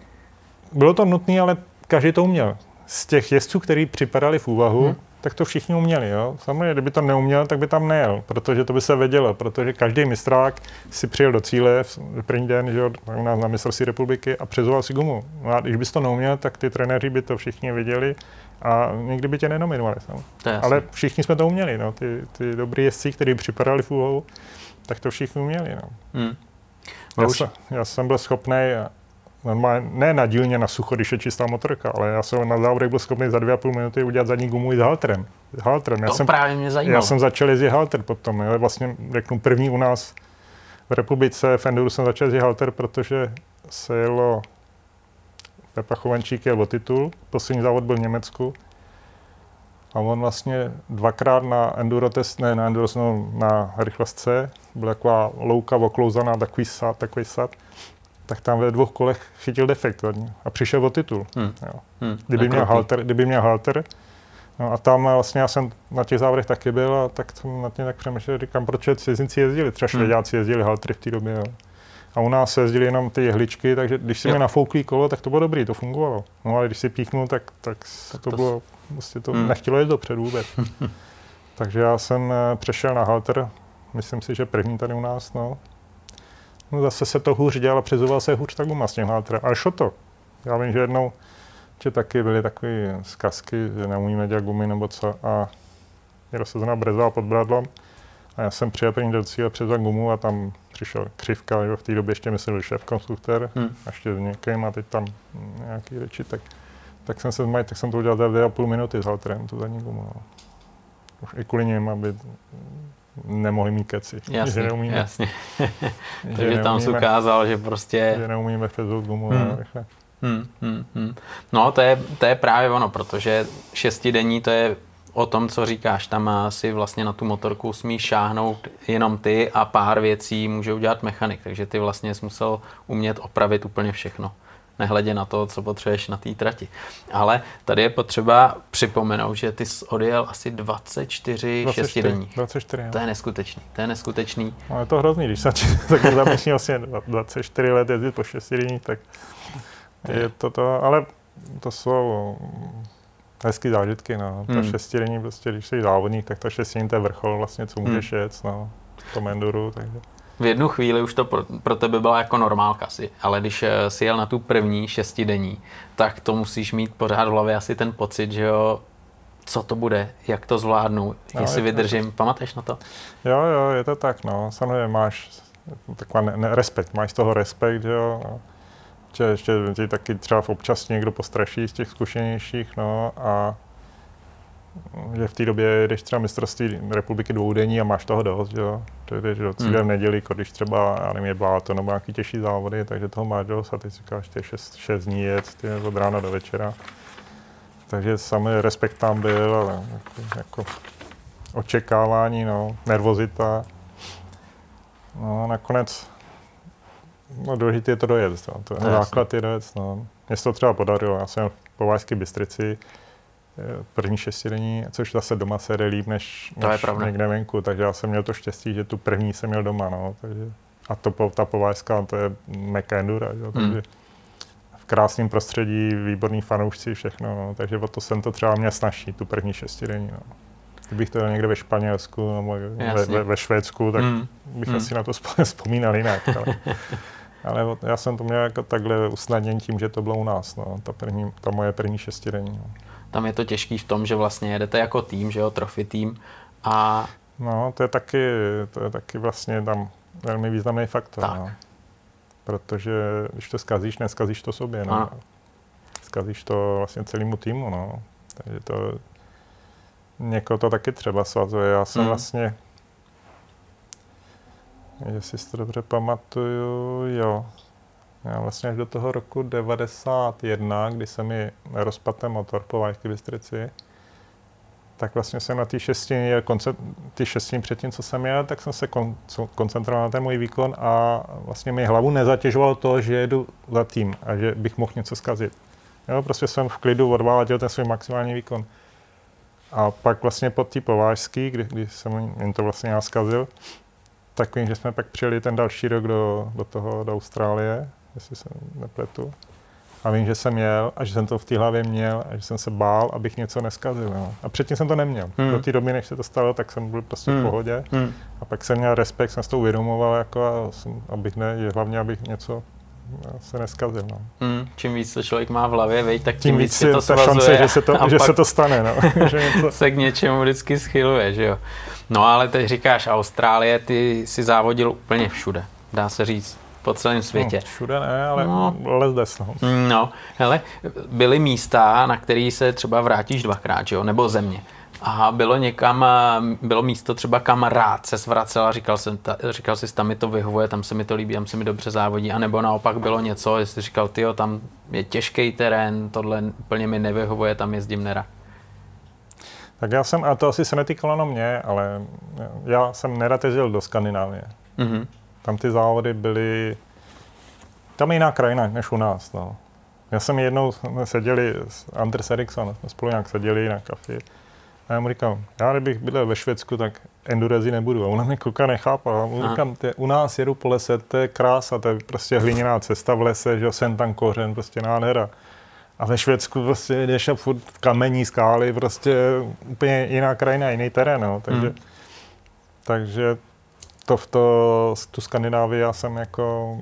bylo to nutné, ale každý to uměl. Z těch jezdců, kteří připadali v úvahu, hmm tak to všichni uměli. Jo? Samozřejmě, kdyby to neuměl, tak by tam nejel, protože to by se vědělo, protože každý mistrák si přijel do cíle v první den, že u nás na mistrovství republiky a přezoval si gumu. No a když bys to neuměl, tak ty trenéři by to všichni viděli a nikdy by tě nenominovali. Ale všichni jsme to uměli, no. ty, ty dobrý jezdci, kteří připadali v úholu, tak to všichni uměli. No. Hmm. Já, už... jsem, já jsem byl schopný normálně, ne na dílně na sucho, když je čistá motorka, ale já jsem na závodech byl schopný za dvě a půl minuty udělat zadní gumu i s halterem. S halterem.
Já to
jsem,
právě mě zajímalo.
Já jsem začal jezdit halter potom, jo. vlastně řeknu první u nás v republice v Enduru jsem začal jezdit halter, protože se jelo Pepa Chovančík jel o titul, poslední závod byl v Německu a on vlastně dvakrát na enduro test, ne na enduro, no, na rychlostce, byla taková louka oklouzaná, takový sad, takový sad tak tam ve dvou kolech chytil defekt a přišel o titul. Hmm. Jo. Hmm. Kdyby, měl halter, kdyby měl halter, no a tam vlastně já jsem na těch závodech taky byl a tak jsem na tím tak přemýšlel, říkám, proč cizinci jezdili, třeba hmm. švédáci jezdili haltery v té době. Jo. A u nás se jezdili jenom ty jehličky, takže když si mi nafouklý kolo, tak to bylo dobrý, to fungovalo. No ale když si píknul, tak, tak, tak to, to bylo, vlastně to hmm. nechtělo jít dopředu vůbec. takže já jsem eh, přešel na halter, myslím si, že první tady u nás, no. No zase se to hůř dělalo, přizoval se hůř tak s tím hátrem. Ale šlo to. Já vím, že jednou že taky byly takové zkazky, že neumíme dělat gumy nebo co a někdo se zrovna brezoval pod bradlom a já jsem přijel první do cíle přes gumu a tam přišel křivka, jo, v té době ještě myslel šéf konstruktor hmm. a ještě s někým a teď tam nějaký řeči, tak, tak jsem se tak jsem to udělal za dvě a půl minuty s halterem, tu zadní gumu. No. Už i kvůli něm, aby nemohli mít keci.
Jasně,
že neumíme,
jasně. Takže tam se ukázal, že prostě...
Že neumíme přezout gumu
hmm. Hmm, hmm, hmm. No, to je, to je právě ono, protože šestidenní to je o tom, co říkáš. Tam si vlastně na tu motorku smíš šáhnout jenom ty a pár věcí může udělat mechanik. Takže ty vlastně jsi musel umět opravit úplně všechno nehledě na to, co potřebuješ na té trati. Ale tady je potřeba připomenout, že ty jsi odjel asi 24, 24 šestidenních.
24,
To je neskutečný, to je neskutečný.
No, je to hrozný, když se tak zamýšlím vlastně 24 let jezdit po šestidenních, tak je to to, ale to jsou hezký zážitky, no. Ta hmm. šestidenní, prostě, když jsi závodník, tak ta šestidenní to je vrchol vlastně, co můžeš hmm. jet, no, v tom enduru, takže
v jednu chvíli už to pro, pro tebe byla jako normálka si, ale když eh, si jel na tu první šestidenní, tak to musíš mít pořád v hlavě asi ten pocit, že jo, co to bude, jak to zvládnu, no, jestli vydržím. To... Pamatuješ na to?
Jo, jo, je to tak, no. Samozřejmě máš taková ne, ne, respekt, máš z toho respekt, že jo. Ještě, ještě ti taky třeba v občas někdo postraší z těch zkušenějších, no a že v té době jdeš třeba mistrovství republiky dvoudenní a máš toho dost, jo. To je, že cíle hmm. v neděli, když třeba, já nevím, je to nebo nějaký těžší závody, takže toho máš dost a ty si říkáš, ty šest, šest dní jet, ty od rána do večera. Takže samý respekt tam byl, ale jako, jako očekávání, no, nervozita. No, nakonec, no, důležité je to dojet, no. to, no, základ je dojet, no. Mně se to třeba podarilo, já jsem po Vážské Bystrici, první šestidenní, což zase doma se jde líp než,
to než je
někde venku, takže já jsem měl to štěstí, že tu první jsem měl doma, no, takže a to, ta povážská, to je meka endura, jo, takže hmm. v krásném prostředí, výborný fanoušci, všechno, no, takže o to jsem to třeba měl snažší, tu první šestidenní, no. Kdybych to někde ve Španělsku nebo ve, ve, ve Švédsku, tak hmm. bych hmm. asi na to vzpomínal jinak. Ale, ale já jsem to měl jako takhle usnadněn tím, že to bylo u nás, no, ta, první, ta moje první šestidenní. No
tam je to těžký v tom, že vlastně jedete jako tým, že jo, trofy tým a...
No, to je taky, to je taky vlastně tam velmi významný faktor, tak. no. Protože když to zkazíš, neskazíš to sobě, no. Ano. Zkazíš to vlastně celému týmu, no. Takže to, někoho to taky třeba svazuje. Já jsem hmm. vlastně, jestli si to dobře pamatuju, jo, já vlastně až do toho roku 91, kdy se mi rozpadl ten motor po Vajské Bystrici, tak vlastně jsem na té šestině, ty šestině předtím, co jsem jel, tak jsem se kon, koncentroval na ten můj výkon a vlastně mi hlavu nezatěžovalo to, že jedu za tým a že bych mohl něco zkazit. Jo, prostě jsem v klidu odváděl ten svůj maximální výkon. A pak vlastně po té povážský, kdy, kdy jsem jen to vlastně já zkazil, tak vím, že jsme pak přijeli ten další rok do, do toho, do Austrálie jestli se nepletu. A vím, že jsem jel a že jsem to v té hlavě měl a že jsem se bál, abych něco neskazil. No. A předtím jsem to neměl. Hmm. Do té doby, než se to stalo, tak jsem byl prostě hmm. v pohodě. Hmm. A pak jsem měl respekt, jsem s to uvědomoval, jako, a jsem, abych ne, hlavně abych něco se neskazil. No.
Hmm, čím víc to člověk má v hlavě, vej, tak tím, tím víc si to
ta šance, že se to, že se to stane. No. že
něco... se k něčemu vždycky schyluje, že jo. No ale teď říkáš Austrálie, ty si závodil úplně všude, dá se říct po celém světě.
No, všude ne, ale no, lezdes, no.
No, hele, byly místa, na které se třeba vrátíš dvakrát, jo, nebo země. A bylo někam, bylo místo třeba kam rád se zvracel a říkal, jsem, ta, říkal jsi, tam mi to vyhovuje, tam se mi to líbí, tam se mi dobře závodí, a nebo naopak bylo něco, jestli říkal, ty tam je těžký terén, tohle úplně mi nevyhovuje, tam jezdím nera.
Tak já jsem, a to asi se netýkalo na mě, ale já jsem nerad jezdil do Skandinávie. Mm-hmm. Tam ty závody byly, tam je jiná krajina než u nás. No. Já jsem jednou, jsme seděli s Anders Eriksson, jsme spolu nějak seděli na kafi. A já mu říkám, já kdybych byl ve Švédsku, tak endurezi nebudu. A ona mě kluka nechápala. A mu říkám, te, u nás jedu po lese, to je krása, to je prostě hliněná cesta v lese, že jsem tam kořen, prostě nádhera. A ve Švédsku prostě jdeš a furt kamení, skály, prostě úplně jiná krajina, jiný terén, no. takže, hmm. takže to v to, tu Skandinávii já jsem jako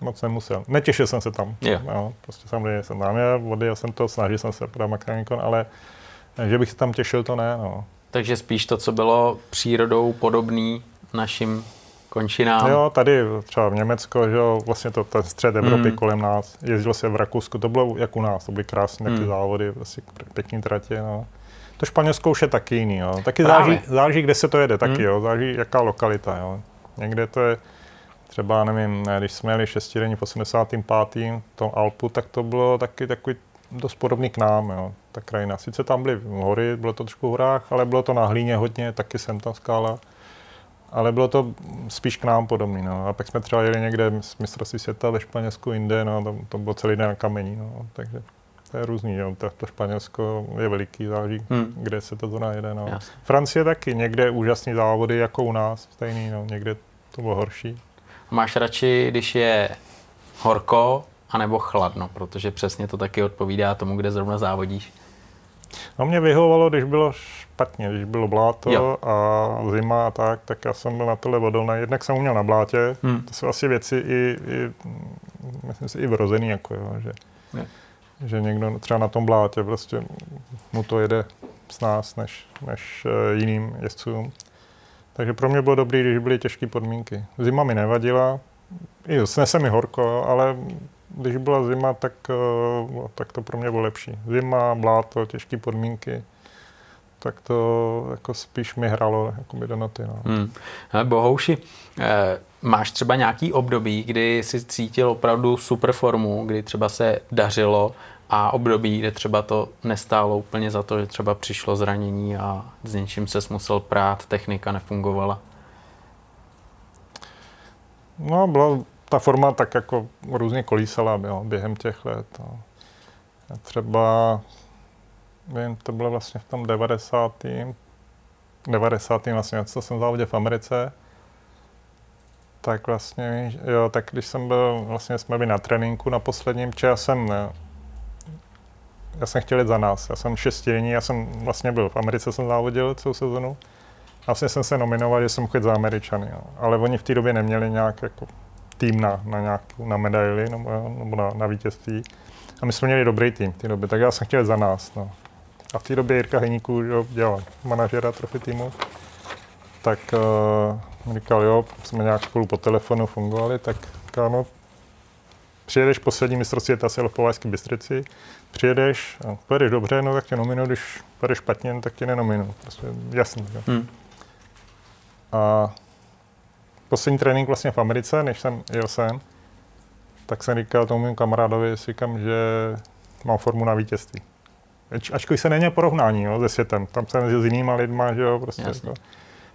moc nemusel. Netěšil jsem se tam. Yeah. No, prostě samozřejmě jsem tam odjel jsem to, snažil jsem se pro Makanikon, ale že bych se tam těšil, to ne. No.
Takže spíš to, co bylo přírodou podobný našim končinám.
Jo, tady třeba v Německo, že jo, vlastně to ten střed Evropy mm. kolem nás, jezdil se v Rakousku, to bylo jak u nás, to byly krásné mm. závody, vlastně pěkný tratě, no. To Španělsko už je taky jiný, jo. Taky záleží, záleží, kde se to jede, taky, hmm. jo. Záleží, jaká lokalita, jo. Někde to je, třeba nevím, když jsme jeli šestidenní v 85. v tom Alpu, tak to bylo taky takový dost podobný k nám, jo, ta krajina. Sice tam byly hory, bylo to trošku v horách, ale bylo to na hlíně hodně, taky jsem tam skála. Ale bylo to spíš k nám podobný. No. A pak jsme třeba jeli někde z mistrovství světa ve Španělsku, jinde, no, to, to bylo celý den na kamení. No. Takže to je různý. Jo. To, to Španělsko je veliký, záleží, hmm. kde se to zóna jede. No. Francie taky, někde úžasný závody jako u nás, stejný, no. někde to bylo horší.
Máš radši, když je horko, anebo chladno, protože přesně to taky odpovídá tomu, kde zrovna závodíš.
No mě vyhovovalo, když bylo špatně, když bylo bláto jo. a zima a tak, tak já jsem byl na tohle odolný. Jednak jsem uměl na blátě, hmm. to jsou asi věci i, i myslím si, i vrozený, jako jo, že, že někdo třeba na tom blátě prostě mu to jede s nás než, než uh, jiným jezdcům. Takže pro mě bylo dobré, když byly těžké podmínky. Zima mi nevadila, i snese mi horko, ale když byla zima, tak, uh, tak to pro mě bylo lepší. Zima, bláto, těžké podmínky tak to jako spíš mi hralo by do noty. No. Hmm.
Bohouši, eh, máš třeba nějaký období, kdy jsi cítil opravdu super formu, kdy třeba se dařilo a období, kde třeba to nestálo úplně za to, že třeba přišlo zranění a s něčím se musel prát, technika nefungovala?
No, byla ta forma tak jako různě kolísala jo, během těch let. No. Třeba vím, to bylo vlastně v tom 90. 90. vlastně, co jsem závodil v Americe, tak vlastně, jo, tak když jsem byl, vlastně jsme byli na tréninku na posledním, či já jsem, ne, já jsem chtěl jít za nás, já jsem šestění, já jsem vlastně byl v Americe, jsem závodil celou sezonu. Vlastně jsem se nominoval, že jsem chtěl za Američany, jo. ale oni v té době neměli nějak jako tým na, na, nějakou, na medaili nebo, nebo na, na vítězství. A my jsme měli dobrý tým v té době, tak já jsem chtěl za nás. No. A v té době Jirka Heníků jo, dělal manažera trofy týmu, tak uh, říkal, jo, jsme nějak spolu po telefonu fungovali, tak kámo, přijedeš poslední mistrovství světa se v Povajské Bystrici, přijedeš, a pojedeš dobře, no tak tě nominu, když pojedeš špatně, no, tak tě nenominu. Prostě jasný. Jo. Hmm. A poslední trénink vlastně v Americe, než jsem jel sem, tak jsem říkal tomu mému kamarádovi, říkám, že mám formu na vítězství. Ačkoliv se není porovnání jo, se světem, tam jsem s jinýma lidma, že jo, prostě jako.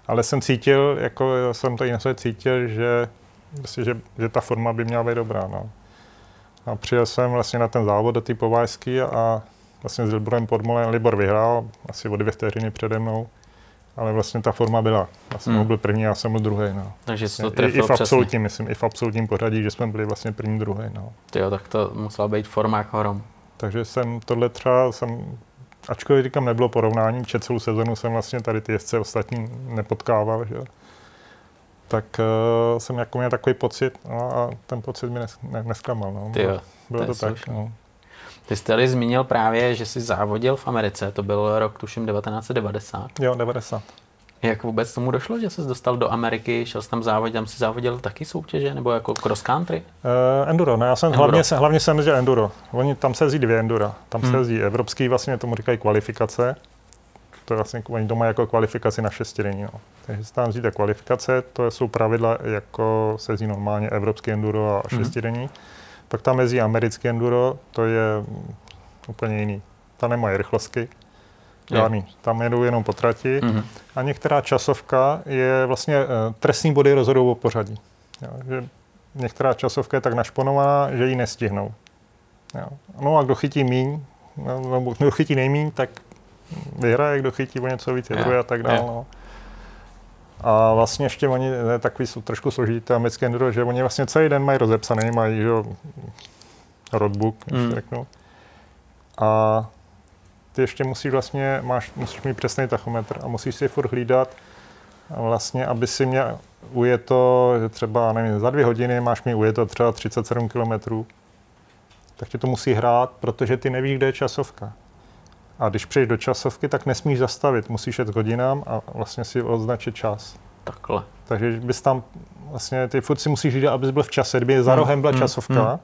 Ale jsem cítil, jako jsem to i na sebe cítil, že, vlastně, že, že ta forma by měla být dobrá, no. A přijel jsem vlastně na ten závod do té a vlastně s Liborem Podmolem Libor vyhrál, asi o dvě vteřiny přede mnou ale vlastně ta forma byla. Já jsem hmm. byl první, já jsem byl druhý. No.
Takže jsi to
trefil I, i v absolutním, myslím, i v absolutním pořadí, že jsme byli vlastně první, druhý. No.
Jo, tak to musela být forma jako hrom.
Takže jsem tohle třeba, jsem, ačkoliv říkám, nebylo porovnání, že celou sezonu jsem vlastně tady ty jezdce ostatní nepotkával, že? tak uh, jsem jako měl takový pocit no, a ten pocit mi nes, ne, nesklamal. No.
Bylo,
bylo to, to tak. No.
Ty jsi tady zmínil právě, že jsi závodil v Americe, to byl rok tuším 1990.
Jo, 90.
Jak vůbec tomu došlo, že jsi dostal do Ameriky, šel jsi tam závodit, tam si závodil taky soutěže, nebo jako cross country?
Uh, enduro, ne, já jsem enduro. hlavně, hlavně jsem jezdil enduro. Oni, tam se jezdí dvě endura. Tam hmm. se jezdí evropský, vlastně tomu říkají kvalifikace. To je vlastně, oni doma jako kvalifikaci na šestidenní. No. Takže tam jezdíte kvalifikace, to jsou pravidla, jako se jezdí normálně evropský enduro a hmm. šestidenní. Hmm. Pak tam jezdí americký enduro, to je úplně jiný. Tam nemají rychlostky, žádný. Tam jedou jenom po trati. Mm-hmm. A některá časovka je vlastně, uh, trestní body rozhodují o pořadí. Jo, že některá časovka je tak našponovaná, že ji nestihnou. Jo. No a kdo chytí míň, no, nebo kdo chytí nejmíň, tak vyhraje, kdo chytí o něco víc, je a tak dále. No. A vlastně ještě oni, je takový jsou trošku složitý americké enduro, že oni vlastně celý den mají rozepsaný, mají že, roadbook, mm. řeknu. A ty ještě musíš vlastně, máš, musíš mít přesný tachometr a musíš si furt hlídat, vlastně, aby si měl ujeto, že třeba, nevím, za dvě hodiny máš mi ujeto třeba 37 km, tak ti to musí hrát, protože ty nevíš, kde je časovka. A když přijdeš do časovky, tak nesmíš zastavit, musíš jet hodinám a vlastně si označit čas.
Takhle.
Takže bys tam vlastně, ty furt si musíš jít, abys byl v čase, kdyby za hmm. rohem byla hmm. časovka, hmm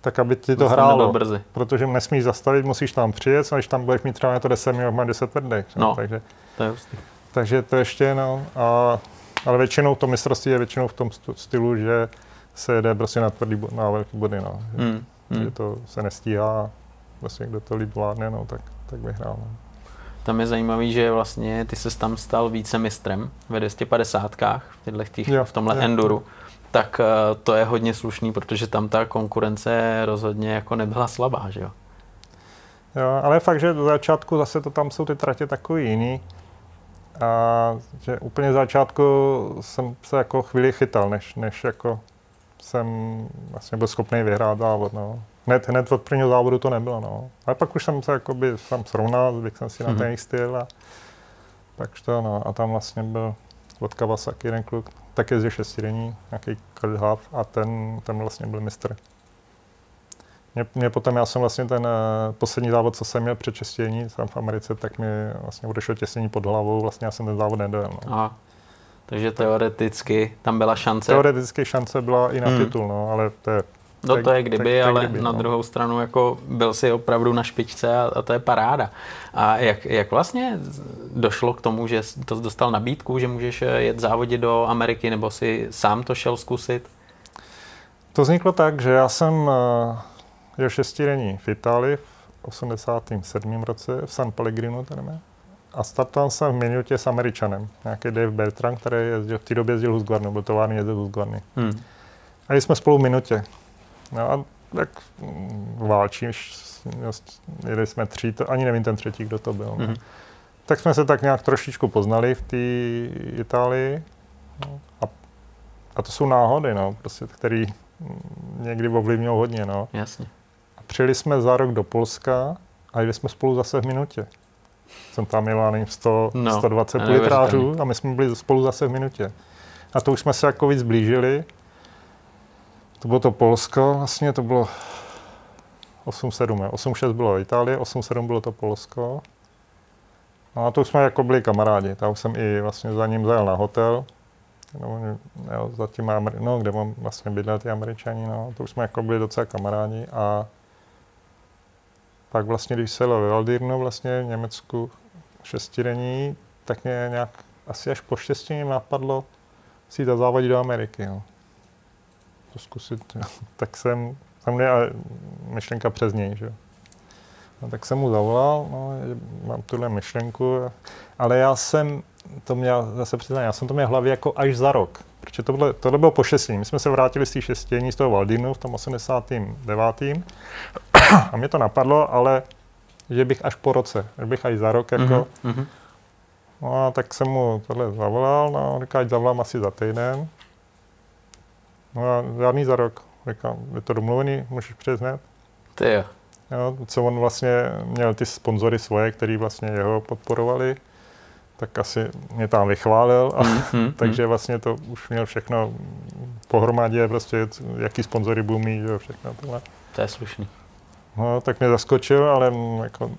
tak aby ti to hrálo.
brzy.
Protože nesmíš zastavit, musíš tam přijet, a když tam budeš mít třeba na to 10 minut, má 10 tvrdých.
No.
Takže,
To je hustý.
takže to ještě, no. A, ale většinou to mistrovství je většinou v tom stylu, že se jede prostě na tvrdý, na velký body, no. Že,
Hmm.
že
Hmm.
to se nestíhá, vlastně kdo to líp vládne, no, tak, tak vyhrál. No.
Tam je zajímavý, že vlastně ty se tam stal více mistrem ve 250 v, těch,
Jo,
v tomhle
jo.
enduru. Tak eh, to je hodně slušný, protože tam ta konkurence rozhodně jako nebyla slabá, že jo?
Jo, ale fakt, že do začátku zase to tam jsou ty tratě takový jiný. A že úplně začátku jsem se jako chvíli chytal, než, než jako jsem vlastně byl schopný vyhrát závod. No. Hned, hned od prvního závodu to nebylo. No. Ale pak už jsem se jakoby tam srovnal, zvykl jsem si na
Mhm.
ten jejich styl a tak to no. A tam vlastně byl od Kawasaki jeden kluk, tak jezdil šestidenní, nějaký Huff a ten, ten vlastně byl mistr. Mě, mě potom, já jsem vlastně ten uh, poslední závod, co jsem měl před čestění tam v Americe, tak mi vlastně odešlo těsnění pod hlavou, vlastně já jsem ten závod nedojel. No.
Aha. Takže teoreticky tam byla šance.
Teoreticky šance byla i na
Hmm.
titul, no, ale to je,
No
tak-
to je kdyby,
tak- tak
ale
kdyby,
na
no.
druhou stranu jako byl si opravdu na špičce a, a to je paráda. A jak, jak vlastně došlo k tomu, že to dostal nabídku, že můžeš eh, jet závodit do Ameriky, nebo si sám to šel zkusit?
to vzniklo tak, že já jsem uh, jel šestidenní v Itálii v 87. roce v San Pellegrinu, tady a startoval jsem v minutě s Američanem, nějaký Dave Bertrand, který jezdil, v té době jezdil Husqvarnu, byl tovární jezdil Husqvarny.
Hmm.
A jsme spolu v minutě. No a tak mm, válčíš, jeli jsme tři, to, ani nevím ten třetí, kdo to byl. No.
Mhm.
Tak jsme se tak nějak trošičku poznali v té Itálii. No. A, a to jsou náhody, no, prostě, který mm, někdy ovlivňují hodně. No.
Jasně.
A přijeli jsme za rok do Polska a jeli jsme spolu zase v minutě. Jsem tam měl, já nevím, 100,
No,
no, 120
neuvěřitelný.
litrářů a my jsme byli spolu zase v minutě. A to už jsme se jako víc blížili. To bylo to Polsko, vlastně to bylo 8-7, ne? 8-6 bylo Itálie, 8-7 bylo to Polsko. No a to už jsme jako byli kamarádi. Tam jsem i vlastně za ním zajel na hotel. No, jo, za tím Ameri- no, kde mám vlastně bydlet ty američani, no, to už jsme jako byli docela kamarádi a pak vlastně, když se jelo ve Valdirnu vlastně v Německu šestidenní, tak mě nějak asi až po mě napadlo si jít závodit do Ameriky. Jo. To zkusit. Tak jsem, tam měl myšlenka přes něj, že. No, tak jsem mu zavolal, no, mám tuhle myšlenku, ale já jsem to měl, zase přiznám, já jsem to měl v hlavě jako až za rok, protože to bylo, tohle bylo po šestění. My jsme se vrátili z té šestění z toho Valdinu v tom 89. A mě to napadlo, ale že bych až po roce, že bych až za rok jako,
Mhm, mhm.
No a tak jsem mu tohle zavolal, no, říká, ať zavolám asi za týden. No a žádný za rok. Říkám, je to domluvený, můžeš přijet hned.
Ty jo.
Jo, co on vlastně měl ty sponzory svoje, který vlastně jeho podporovali, tak asi mě tam vychválil. A,
Mhm, mhm.
takže vlastně to už měl všechno pohromadě, prostě jaký sponzory budou mít, jo, všechno tohle.
To je slušný.
No, tak mě zaskočil, ale mm, jako,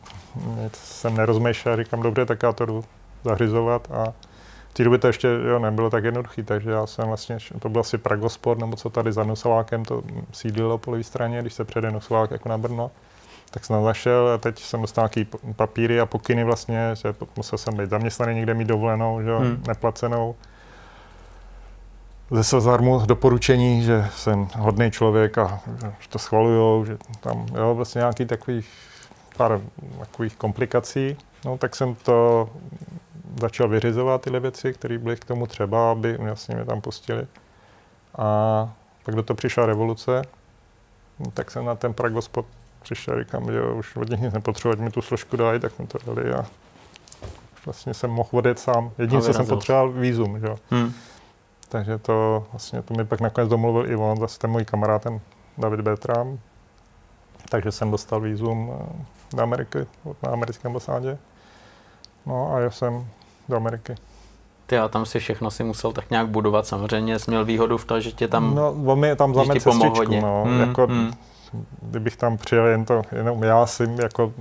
jsem nerozmýšlel, říkám, dobře, tak já to jdu zahryzovat a té době to ještě jo, nebylo tak jednoduché, takže já jsem vlastně, to byl asi Pragosport, nebo co tady za Nusovákem to sídlilo po levé straně, když se přede Nusovák jako na Brno, tak jsem zašel a teď jsem dostal nějaký papíry a pokyny vlastně, že musel jsem být zaměstnaný někde mít dovolenou, že
Hmm.
neplacenou. Ze Sazarmu doporučení, že jsem hodný člověk a že to schvalujou, že tam jo, vlastně nějaký takových pár takových komplikací. No, tak jsem to začal vyřizovat tyhle věci, které byly k tomu třeba, aby vlastně mě tam pustili. A pak do toho přišla revoluce, no, tak jsem na ten Pragospot přišel, říkám, že už od nich nic nepotřebuji, mi tu složku dají, tak mi to dali a vlastně jsem mohl odjet sám. Jediné, co jsem potřeboval, vízum, že jo.
Hm.
Takže to vlastně to mi pak nakonec domluvil i on, zase ten můj kamarád, ten David Bertram. Takže jsem dostal vízum eh, do Ameriky, na americké ambasádě. No a jel jsem do Ameriky.
Ty a tam si všechno si musel tak nějak budovat. Samozřejmě jsi měl výhodu v tom, že tě tam...
no, on mi tam zamet cestičku, no,
Hmm,
jako,
hmm.
kdybych tam přijel jen to, jenom já si, jako,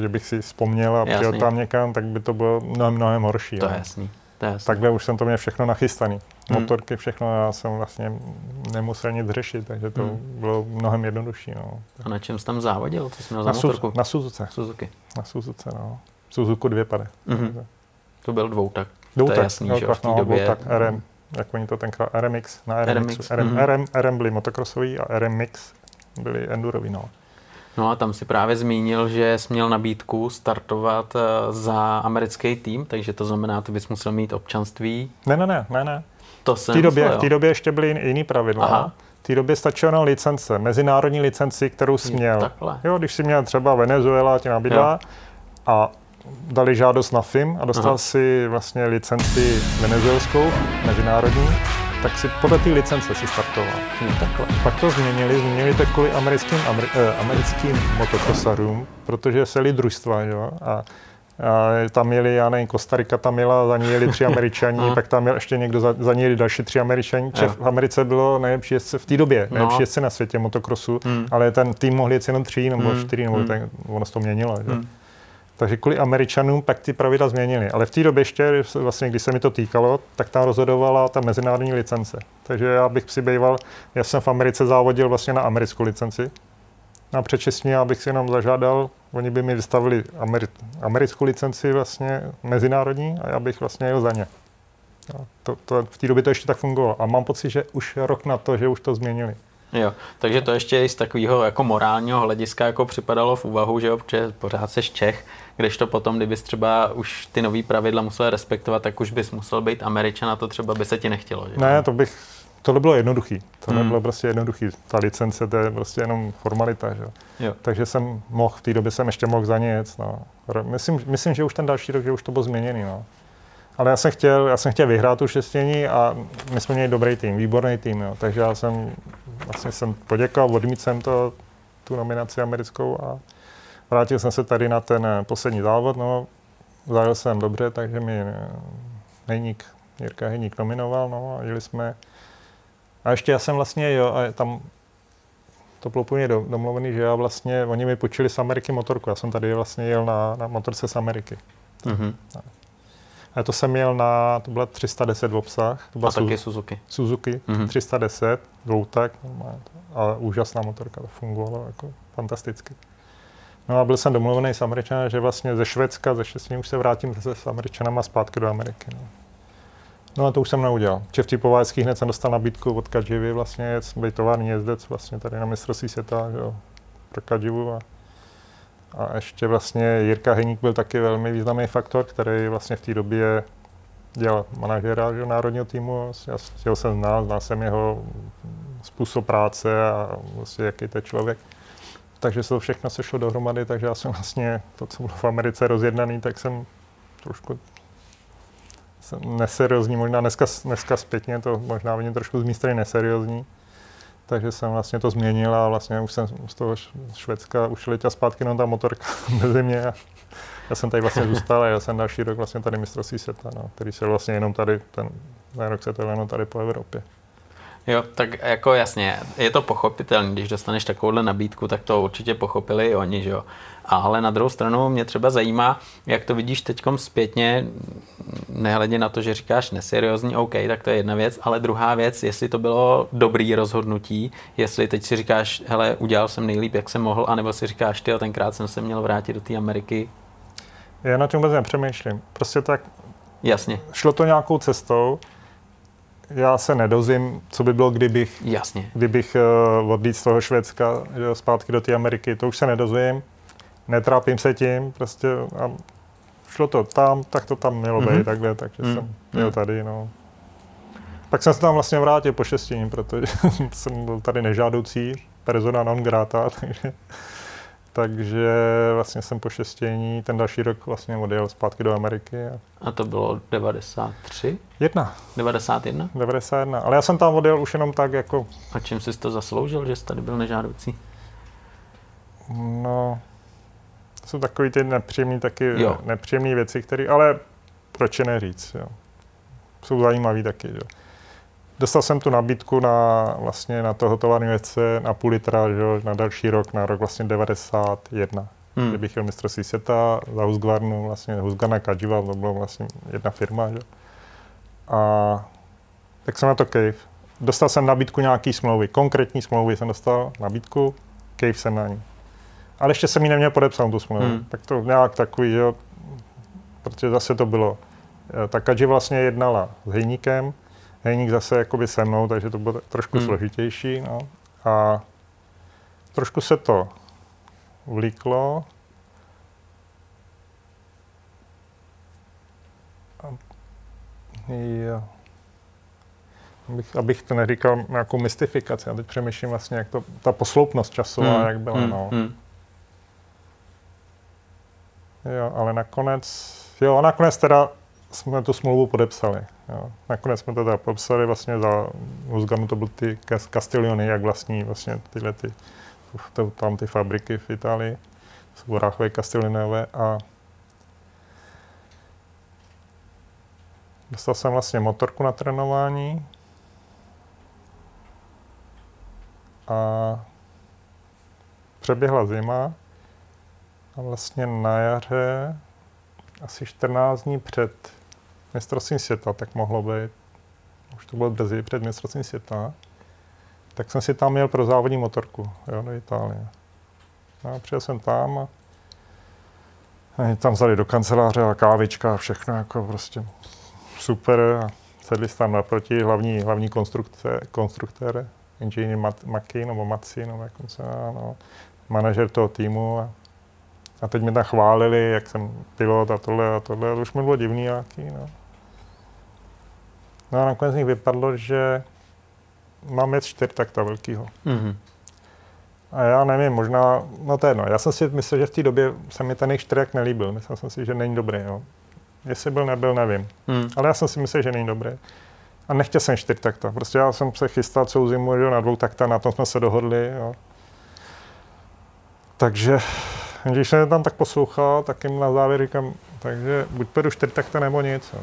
že bych si vzpomněl a přijel
Jasný.
tam někam, tak by to bylo mnohem, mnohem horší.
To je
no.
jasný.
takhle už jsem to měl všechno nachystaný. Hmm. Motorky, všechno, já jsem vlastně nemusel nic řešit, takže to hmm. bylo mnohem jednodušší. No.
A na čem jsi tam závodil? Co jsi měl za
na
motorku?
na Suzuce.
Suzuki.
Na Suzuce, no. Suzuku dvě pade.
Mm-hmm. To byl dvoutak.
Dvoutak,
to je jasný, že v té no, době.
Dvoutak, RM, jak oni to tenkrát, RMX, na RMX. RMX. RM, mm-hmm. RM, RM byli motocrossový a RMX byli endurový, no.
No a tam si právě zmínil, že jsi měl nabídku startovat eh, za americký tým, takže to znamená, ty bys musel mít občanství.
Ne, ne, ne, ne, ne.
To jsem
v té době, v té době ještě byly jiný pravidla. Aha. V té době stačila na licence, mezinárodní licenci, kterou jsi měl.
Takhle.
Jo, když jsi měl třeba Venezuela, ti nabídla a dali žádost na FIM a dostal Aha. si vlastně licenci venezuelskou, mezinárodní, tak si podle té licence si startoval.
Takhle.
Pak to změnili, změnili to kvůli americkým, ameri, eh, americkým motokrosarům, protože se družstva, jo, a, a tam jeli, já nevím, Kostarika tam jela, za ní jeli tři američani, pak tam jel ještě někdo, za, za ní jeli další tři američani. Čef, v Americe bylo nejlepší jezdce v té době, no. nejlepší jezdce na světě motokrosu, hmm. ale ten tým mohli jet jenom tři nebo hmm. čtyři, nebo hmm. tak, ono se to měnilo. Hmm. Takže kvůli Američanům pak ty pravidla změnili. Ale v té době ještě, vlastně, když se mi to týkalo, tak tam rozhodovala ta mezinárodní licence. Takže já bych si býval, já jsem v Americe závodil vlastně na americkou licenci. A předčasně, abych si jenom zažádal, oni by mi vystavili Ameri- americkou licenci vlastně mezinárodní a já bych vlastně jel za ně. A to, to, v té době to ještě tak fungovalo. A mám pocit, že už rok na to, že už to změnili.
Jo, takže to ještě z takového jako morálního hlediska jako připadalo v úvahu, že jo, protože pořád seš Čech, když to potom, kdybys třeba už ty nový pravidla musel respektovat, tak už bys musel být Američan a to třeba by se ti nechtělo. Že?
Ne, to bych, tohle bylo jednoduchý. To hmm. bylo prostě jednoduchý. Ta licence, to je prostě jenom formalita. Že? Jo. Takže jsem mohl, v té době jsem ještě mohl za ně jet. No. Myslím, myslím, že už ten další rok, že už to bylo změněný. No. Ale já jsem chtěl, já jsem chtěl vyhrát tu šestění a my jsme měli dobrý tým, výborný tým. Jo. Takže já jsem vlastně jsem poděkoval, odmít jsem to, tu nominaci americkou a vrátil jsem se tady na ten eh, poslední závod. No, zajel jsem dobře, takže mi Hejník, eh, Jirka Hejník nominoval, no a jeli jsme. A ještě já jsem vlastně, jo, a tam to bylo úplně domluvený, že já vlastně, oni mi počili z Ameriky motorku, já jsem tady vlastně jel na, na motorce z Ameriky. Mm-hmm. A to jsem měl na, to byla 310 v obsah. To byla
a taky Suzuki.
Suzuki, mm-hmm. 310, dvoutak, ale úžasná motorka, to fungovalo jako fantasticky. No a byl jsem domluvený s Američanem, že vlastně ze Švédska, ze šestní už se vrátím zase s Američanama zpátky do Ameriky. No. No a to už jsem neudělal. Če v hned jsem dostal nabídku od Kadživy, vlastně být tovární jezdec vlastně tady na mistrovství světa, že jo, pro Kadživu a a ještě vlastně Jirka Heník byl taky velmi významný faktor, který vlastně v té době dělal manažera že, národního týmu. Já, já jsem znal, znal jsem jeho způsob práce a vlastně jaký to je člověk. Takže se to všechno sešlo dohromady, takže já jsem vlastně to, co bylo v Americe rozjednaný, tak jsem trošku jsem neseriózní, možná dneska, dneska zpětně to možná vidím trošku z mé strany neseriózní, takže jsem vlastně to změnil a vlastně už jsem z toho Švédska už letěl zpátky jenom ta motorka mezi mě a já jsem tady vlastně zůstal a já jsem další rok vlastně tady mistrovství světa, no, který se vlastně jenom tady, ten, ten rok se to jenom tady po Evropě.
Jo, tak jako jasně, je to pochopitelné, když dostaneš takovouhle nabídku, tak to určitě pochopili i oni, že jo. Ale na druhou stranu mě třeba zajímá, jak to vidíš teď zpětně, nehledě na to, že říkáš neseriózní, OK, tak to je jedna věc, ale druhá věc, jestli to bylo dobrý rozhodnutí, jestli teď si říkáš, hele, udělal jsem nejlíp, jak jsem mohl, anebo si říkáš, ty, tenkrát jsem se měl vrátit do té Ameriky.
Já na tím vůbec nepřemýšlím. Prostě tak
Jasně.
Šlo to nějakou cestou, já se nedozím, co by bylo, kdybych,
Jasně.
kdybych uh, odlít z toho Švédska že, zpátky do té Ameriky. To už se nedozvím, netrápím se tím, prostě a šlo to tam, tak to tam mělo mm-hmm. být takhle, takže mm-hmm. jsem měl mhm. tady, no. Pak jsem se tam vlastně vrátil po šestiní, protože jsem byl tady nežádoucí, persona non grata, takže takže vlastně jsem po šestění ten další rok vlastně odjel zpátky do Ameriky. A,
a to bylo 93?
Jedna.
91?
91, ale já jsem tam odjel už jenom tak jako...
A čím jsi to zasloužil, že jsi tady byl nežádoucí?
No, to jsou takové ty nepříjemné taky, jo. nepříjemné věci, které, ale proč je neříct, jo. Jsou zajímavé taky, jo. Dostal jsem tu nabídku na, vlastně na toho tovární věce na půl litra, že, na další rok, na rok vlastně 91. Hmm. Kde bych chtěl mistrovství světa za Husqvarnu, vlastně Husqvarna Kajiva, to byla vlastně jedna firma. Že. A tak jsem na to cave. Dostal jsem nabídku nějaký smlouvy, konkrétní smlouvy jsem dostal nabídku, cave jsem na ní. Ale ještě jsem ji neměl podepsat tu smlouvu. Hmm. Tak to nějak takový, jo, protože zase to bylo. Eh, ta Kadži vlastně jednala s Hejníkem, Hejník zase jakoby se mnou, takže to bylo trošku hmm. složitější. No. A trošku se to vlíklo. Jo. Abych, abych to neříkal nějakou mystifikaci. Já teď přemýšlím vlastně, jak to, ta posloupnost časová, hmm. jak byla. Hmm. No. Hmm. Jo, ale nakonec, jo, nakonec teda jsme tu smlouvu podepsali. Jo. Nakonec jsme to teda podepsali vlastně za Luzganu, to byly ty Castigliony, jak vlastní vlastně tyhle ty, to, tam ty fabriky v Itálii, jsou Ráchové Castiglionové a dostal jsem vlastně motorku na trénování a přeběhla zima a vlastně na jaře, asi 14 dní před mistrovstvím světa, tak mohlo být, už to bylo brzy před mistrovstvím světa, tak jsem si tam měl pro závodní motorku, jo, do Itálie. No a přijel jsem tam a oni tam vzali do kanceláře a kávička a všechno jako prostě super. A sedli tam naproti hlavní, hlavní konstrukce, konstruktér, inženýr Maki nebo Maci, nebo jak se no, manažer toho týmu a a teď mě tam chválili, jak jsem pilot a tohle a tohle. A to už mi bylo divný nějaký, no. No a nakonec z nich vypadlo, že mám jet čtyř takta velkýho. Mm-hmm. A já nevím, možná, no to je jedno. Já jsem si myslel, že v té době se mi ten jejich čtyřek nelíbil. Myslel jsem si, že není dobrý. Jo. Jestli byl, nebyl, nevím. Mm. Ale já jsem si myslel, že není dobrý. A nechtěl jsem čtyř takta. Prostě já jsem se chystal celou zimu že na dvou takta, na tom jsme se dohodli. Jo. Takže když jsem tam tak poslouchal, tak jim na závěr říkám, takže buď půjdu čtyř takta nebo nic. Jo.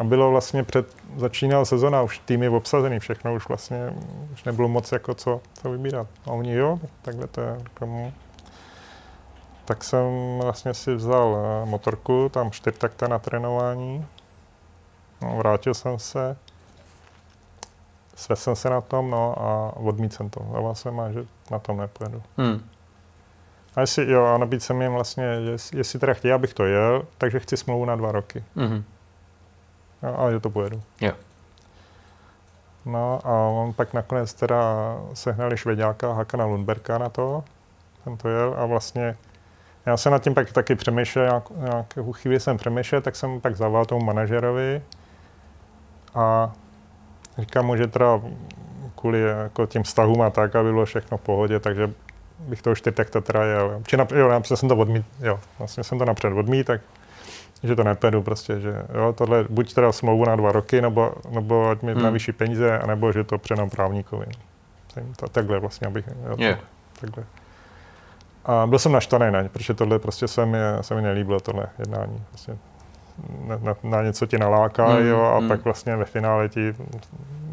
A bylo vlastně před, začínal sezona, už týmy obsazený, všechno už vlastně, už nebylo moc jako co, co vybírat. A oni jo, takhle to je. Říkám, tak jsem vlastně si vzal eh, motorku, tam čtyř takta na trénování. No, vrátil jsem se, svedl jsem se na tom, no a odmít jsem to. Zaval jsem a že na tom nepojedu. Hmm. A jestli, jo, a nabít jsem jim vlastně, jestli, jestli teda chtějí, abych to jel, takže chci smlouvu na dva roky. Mm-hmm. A, a že to pojedu.
Jo.
No a on pak nakonec teda sehnali švedáka Hakana Lundberka na to, ten to jel a vlastně já jsem nad tím pak taky přemýšlel, nějak, nějakou chvíli jsem přemýšlel, tak jsem pak zavolal tomu manažerovi a říkám mu, že teda kvůli jako tím vztahům a tak, aby bylo všechno v pohodě, takže bych to už teď tak to teda jel. Či na, jo, napřed jsem to odmít, jo, vlastně jsem to napřed odmít, tak že to nepedu prostě, že jo, tohle buď teda smlouvu na dva roky, nebo, nebo ať mi hmm. navýší peníze, anebo že to předám právníkovi. To, takhle vlastně, abych, jo, yeah. takhle. A byl jsem naštvaný na ně, protože tohle prostě se mi, se mi nelíbilo, tohle jednání. Vlastně na, na, na něco ti naláká, hmm, jo, a hmm. pak vlastně ve finále ti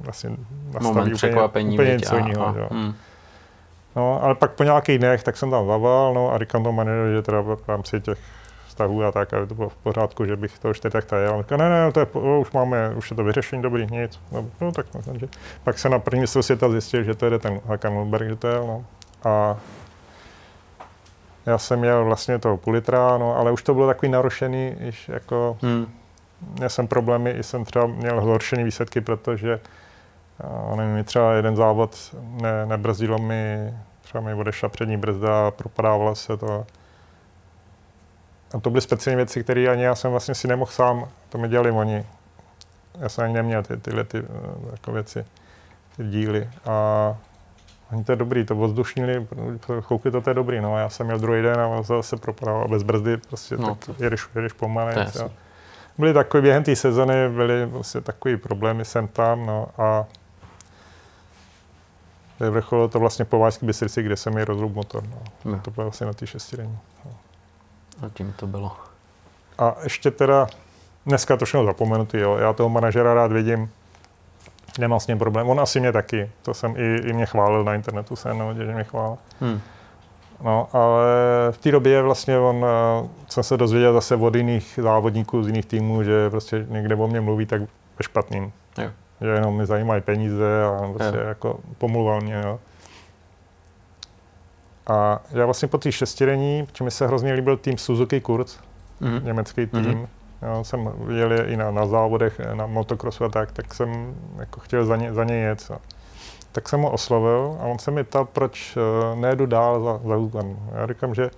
vlastně
nastaví Moment úplně,
úplně něco jiného. Hmm. No, ale pak po nějakých dnech, tak jsem tam zaval, no a říkám tomu manažeru, že teda v rámci těch vztahů a tak, aby to bylo v pořádku, že bych to už teď tak tady jel. Ne, ne, to je, už máme, už je to vyřešení, dobrý, nic. No, no tak no, že. Pak se na první světa zjistil, že to je ten Hakan Lundberg, že to je, no. A já jsem měl vlastně toho půl litra, no, ale už to bylo takový narušený, již jako, hmm. měl jsem problémy, i jsem třeba měl zhoršený výsledky, protože a nevím, třeba jeden závod ne, nebrzdilo mi, třeba mi odešla přední brzda a propadávalo se to. A to byly speciální věci, které ani já jsem vlastně si nemohl sám, to mi dělali oni. Já jsem ani neměl ty, tyhle ty, jako věci, ty díly. A oni to je dobrý, to odzdušnili, koukli to, to je dobrý, no a já jsem měl druhý den a zase propadával bez brzdy, prostě no, tak jedeš, jedeš pomalej. Byly takové, během té sezony byly prostě takové problémy sem tam, no a vrcholilo to vlastně po Vážské Bystrici, kde jsem mi rozrub motor. No. To bylo vlastně na té šestidenní. No.
A tím to bylo.
A ještě teda, dneska to všechno zapomenutý, jo. já toho manažera rád vidím, nemám s ním problém. On asi mě taky, to jsem i, i mě chválil na internetu, se no, že mě chválil. Hmm. No, ale v té době vlastně on, jsem se dozvěděl zase od jiných závodníků z jiných týmů, že prostě někde o mě mluví, tak ve špatným.
Jo.
Že jenom mi zajímají peníze a prostě jo. jako pomluval mě. Jo. A já vlastně po té šestidenní, protože mi se hrozně líbil tým Suzuki Kurz, mm-hmm. německý tým, mm-hmm. Jo, jsem jel i na, na závodech, na motocrossu a tak, tak jsem jako chtěl za, ně, za něj jet. A, tak jsem ho oslovil a on se mi ptal, proč uh, nejedu dál za, za Uzban. Já říkám, že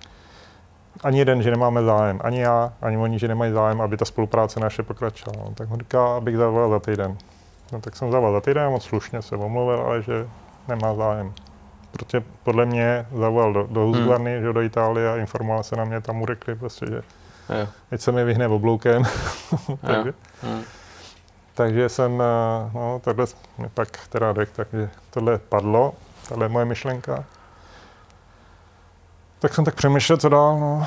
ani jeden, že nemáme zájem, ani já, ani oni, že nemají zájem, aby ta spolupráce naše pokračovala. Tak on říká, abych zavolal za týden. No, tak jsem zavolal za týden, moc slušně se omluvil, ale že nemá zájem. Protože podle mě zavolal do, do Huzbarny, hmm. že do Itálie a informoval se na mě, tam mu řekli prostě, že jo. teď se mi vyhne obloukem. takže, hmm. takže jsem, eh, no, tohle mi pak teda řekl, takže tohle padlo, tohle je moje myšlenka. Tak jsem tak přemýšlel, co dál, no.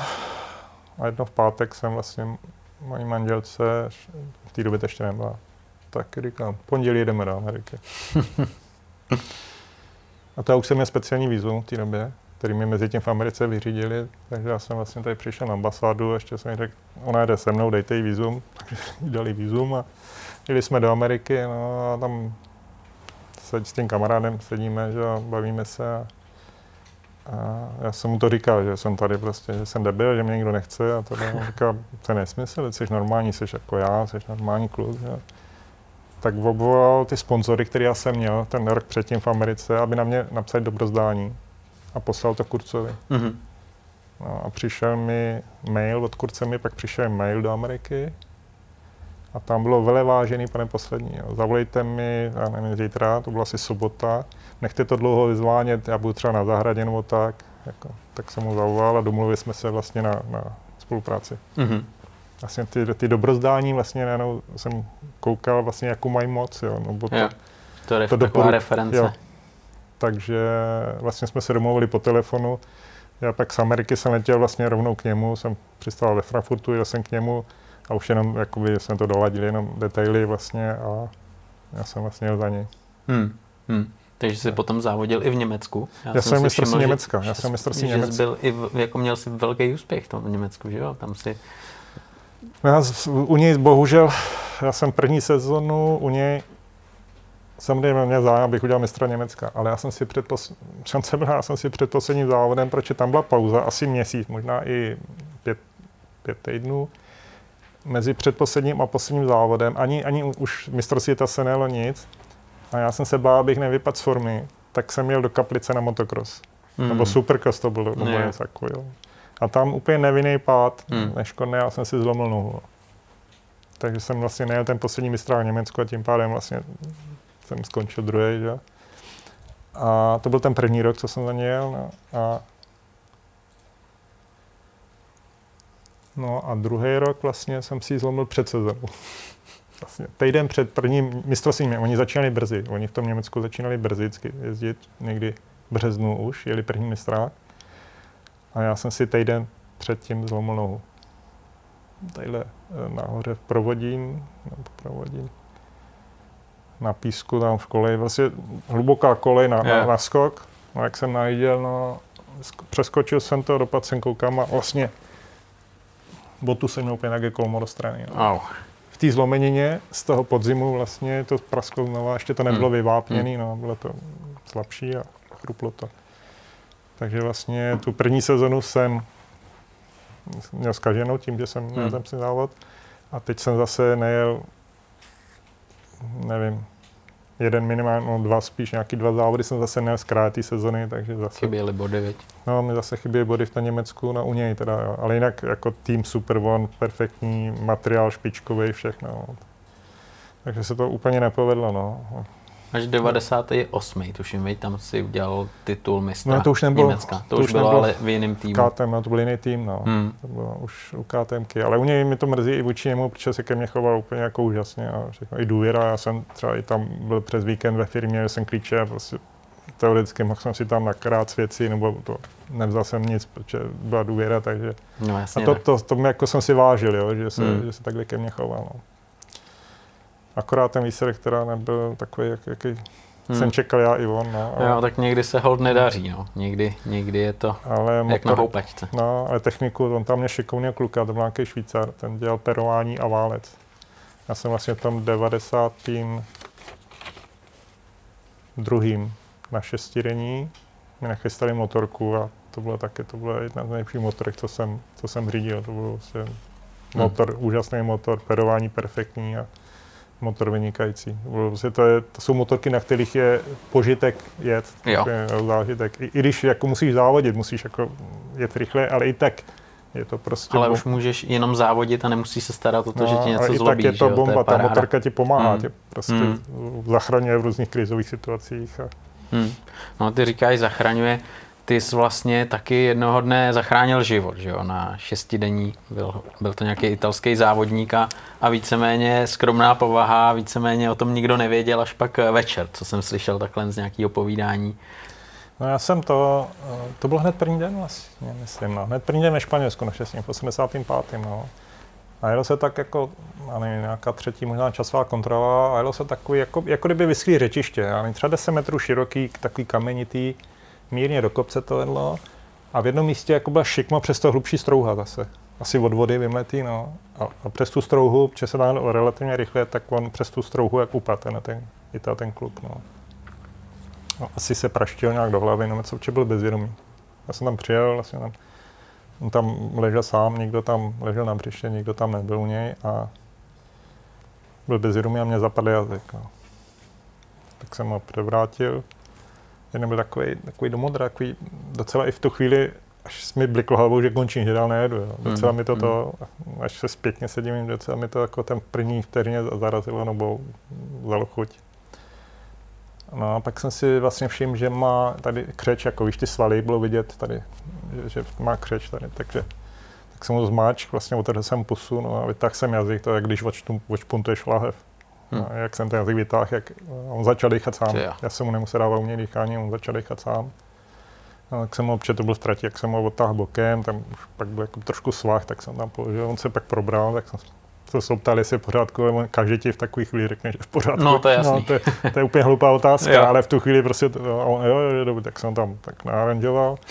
A jedno v pátek jsem vlastně mojí manželce, v té době to ještě nebyla, tak říkám, pondělí jedeme do Ameriky. A to já už jsem měl speciální vízum v té době, který mi mezi tím v Americe vyřídili, takže já jsem vlastně tady přišel na ambasádu, ještě jsem řekl, ona jde se mnou, dejte jí vízum, takže jí dali vízum a jeli jsme do Ameriky, no a tam se, s tím kamarádem sedíme, že bavíme se a, a já jsem mu to říkal, že jsem tady prostě, že jsem debil, že mě nikdo nechce a to on říká, to je nesmysl, jsi normální, jsi jako já, jsi normální kluk. Že? Tak obvolal ty sponzory, které já jsem měl ten rok předtím v Americe, aby na mě napsali dobrozdání a poslal to Kurcovi. Mm-hmm. No, a přišel mi mail od Kurce, mi pak přišel mail do Ameriky a tam bylo vele vážený, pane poslední, jo. zavolejte mi, já nevím, zítra, to byla asi sobota, nechte to dlouho vyzvánět, já budu třeba na zahradě nebo tak. Jako, tak jsem mu zavolal a domluvili jsme se vlastně na, na spolupráci. Mm-hmm vlastně ty, ty dobrozdání vlastně najednou jsem koukal vlastně, jakou mají moc, jo, nebo
to, jo. to je to taková doporu, reference. Jo.
Takže vlastně jsme se domluvili po telefonu. Já pak z Ameriky jsem letěl vlastně rovnou k němu, jsem přistál ve Frankfurtu, jel jsem k němu a už jenom jakoby jsme to doladili, jenom detaily vlastně a já jsem vlastně jel za něj. Hmm.
Hmm. Takže jsi potom závodil i v Německu.
Já, já jsem mistr Německa. Já jsem mistr Německa.
byl i v, jako měl si velký úspěch v tom Německu, že jo? Tam si
No já u něj bohužel, já jsem první sezonu u něj samozřejmě mě zájem, abych udělal mistra Německa, ale já jsem si před, pos... šance byla, já jsem si před posledním závodem, protože tam byla pauza, asi měsíc, možná i pět, pět týdnů, mezi předposledním a posledním závodem, ani, ani už mistrovství ta se nelo nic, a já jsem se bál, abych nevypadl z formy, tak jsem měl do kaplice na motocross. Mm. Nebo supercross to bylo, nebo něco takového. A tam úplně nevinný pád, hmm. neškodný, já jsem si zlomil nohu. Takže jsem vlastně nejel ten poslední mistrák Německo a tím pádem vlastně jsem skončil druhý, že? A to byl ten první rok, co jsem za něj jel. No. A, no a druhý rok vlastně jsem si zlomil před sezónou. Vlastně týden před prvním mistrovstvím, oni začínali brzy, oni v tom Německu začínali brzy jezdit, někdy v březnu už, jeli první mistrák. A já jsem si týden předtím zlomil nohu. Tadyhle eh, nahoře v Provodín, nebo Provodín, na písku tam v koleji, vlastně hluboká kolej na, yeah. na, na skok. No jak jsem najíděl, no, přeskočil jsem to, dopadl jsem koukám a vlastně botu jsem měl úplně nějaké kolmo do strany. No. Oh. V té zlomenině z toho podzimu vlastně to prasklo znova, ještě to nebylo hmm. vyvápněné, hmm. no, bylo to slabší a chruplo to. Takže vlastně tu první sezonu jsem měl zkaženou tím, že jsem měl hmm. ten psí závod. A teď jsem zase nejel, nevím, jeden minimálně, no dva spíš, nějaký dva závody jsem zase nejel z té sezony, takže zase...
Chyběly body, veď?
No, mi zase chyběly body v tom Německu, no u něj teda, jo. ale jinak jako tým Super One, perfektní, materiál špičkový, všechno. Takže se to úplně nepovedlo, no.
Až 98. tuším, veď, tam si udělal titul mistra
no, to už nebylo,
Německa. To, to už bylo, ale v jiném týmu.
KTM, no, to byl jiný tým, no. Hmm. To bylo už u KTMky. Ale u něj mi to mrzí i vůči němu, protože se ke mně choval úplně jako úžasně. A všechno. I důvěra, já jsem třeba i tam byl přes víkend ve firmě, že jsem klíče prostě teoreticky mohl jsem si tam nakrát věci, nebo to nevzal jsem nic, protože byla důvěra, takže...
No, jasně,
a to, to, to, to, jako jsem si vážil, jo, že, se, hmm. že se takhle ke mně choval. No. Akorát ten výsledek teda nebyl takový, jak, jaký hmm. jsem čekal já i on. No,
ale... Jo, tak někdy se hold nedaří, no. Někdy, někdy je to ale jak motor, na houpačce.
No, ale techniku, on tam mě šikovný kluka, to byl nějaký Švýcar, ten dělal perování a válec. Já jsem vlastně v tom 90. druhým na šestidenní mi nachystali motorku a to bylo taky, to bylo jedna z nejlepších motorek, co jsem, co jsem řídil. To byl vlastně motor, hmm. úžasný motor, perování perfektní a motor vynikající. Vlastně to, je, to jsou motorky, na kterých je požitek jet, jo. zážitek. I, I, když jako musíš závodit, musíš jako jet rychle, ale i tak je to prostě...
Ale už můžeš jenom závodit a nemusíš se starat o to, no, že ti něco
i
zlobí.
tak je to bomba, to je ta motorka ti pomáhá, mm. tě prostě mm. zachraňuje v různých krizových situacích. A...
Mm. No ty říkáš zachraňuje, ty jsi vlastně taky jednoho dne zachránil život, že jo, na šestidenní, byl, byl to nějaký italský závodník a, a víceméně skromná povaha, víceméně o tom nikdo nevěděl až pak večer, co jsem slyšel takhle z nějakého povídání.
No já jsem to, to byl hned první den vlastně, myslím, no. hned první den ve Španělsku na šestním, v 85. no. A jelo se tak jako, já nevím, nějaká třetí možná časová kontrola a jelo se takový, jako, jako kdyby vyschlý řečiště, nevím, třeba 10 metrů široký, takový kamenitý, mírně do kopce to vedlo a v jednom místě jako byla šikma přes to hlubší strouha zase. Asi od vody vymletý, no. A, a přes tu strouhu, protože se dá relativně rychle, tak on přes tu strouhu jak upadl ten, ten, i ta, ten klub, no. no. Asi se praštil nějak do hlavy, no, co byl bezvědomý. Já jsem tam přijel, vlastně tam, on tam ležel sám, někdo tam ležel na břiště, někdo tam nebyl u něj a byl bezvědomý a mě zapadl jazyk. No. Tak jsem ho převrátil, jeden byl takový, takový domodra, takový docela i v tu chvíli, až mi bliklo hlavou, že končím, že dál nejedu. Jo. Docela mm, mi to, to, až se zpětně sedím, docela mi to jako ten první vteřině zarazilo nebo vzalo chuť. No a pak jsem si vlastně všiml, že má tady křeč, jako víš, ty svaly bylo vidět tady, že, že má křeč tady, takže tak jsem ho zmáč, vlastně otevřel jsem pusu, no a vytáhl jsem jazyk, to je, když odšpuntuješ lahev. Hmm. Jak jsem ten jazyk vytáhl, jak on začal dýchat sám. Já jsem mu nemusel dávat umět dýchání, on začal dýchat sám. No, tak jsem ho, protože to byl ztratí, jak jsem ho odtáhl bokem, tam už pak byl jako trošku svah, tak jsem tam položil, on se pak probral, tak jsem se souptal, jestli je v pořádku, ale každý ti v takové chvíli řekne, že v pořádku.
No, to je jasný.
No, to, je, to je úplně hloupá otázka, ale v tu chvíli prostě, to, jo, jo, jo, tak jsem tam tak naranžoval.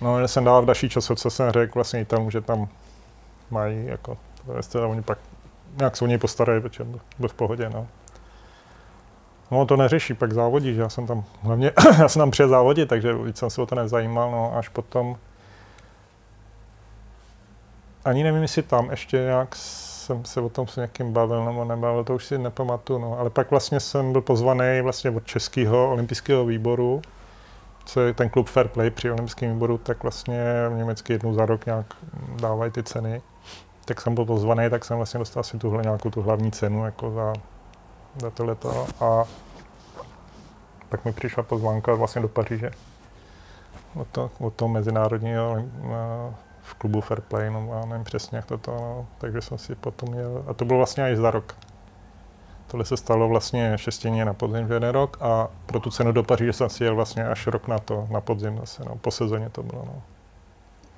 No, že jsem dal v další času, co jsem řekl, vlastně i tam, že tam mají, jako, to oni pak nějak se o něj postarají, protože byl v pohodě. No. No to neřeší, pak závodí, že já jsem tam hlavně, já jsem tam přijet závodit, takže víc jsem se o to nezajímal, no až potom ani nevím, jestli tam ještě nějak jsem se o tom s někým bavil nebo nebavil, to už si nepamatuju, no. ale pak vlastně jsem byl pozvaný vlastně od Českého olympijského výboru, co je ten klub Fair Play při olympijském výboru, tak vlastně v Německy jednou za rok nějak dávají ty ceny tak jsem byl pozvaný, tak jsem vlastně dostal asi tuhle nějakou tu hlavní cenu jako za, za tohleto a pak mi přišla pozvánka vlastně do Paříže od, to, od toho mezinárodního eh, v klubu Fair Play, no já nevím přesně, jak to to, no, takže jsem si potom měl, a to bylo vlastně i za rok. Tohle se stalo vlastně šestěně na podzim v jeden rok a pro tu cenu do Paříže jsem si jel vlastně až rok na to, na podzim zase, no, po sezóně to bylo, no.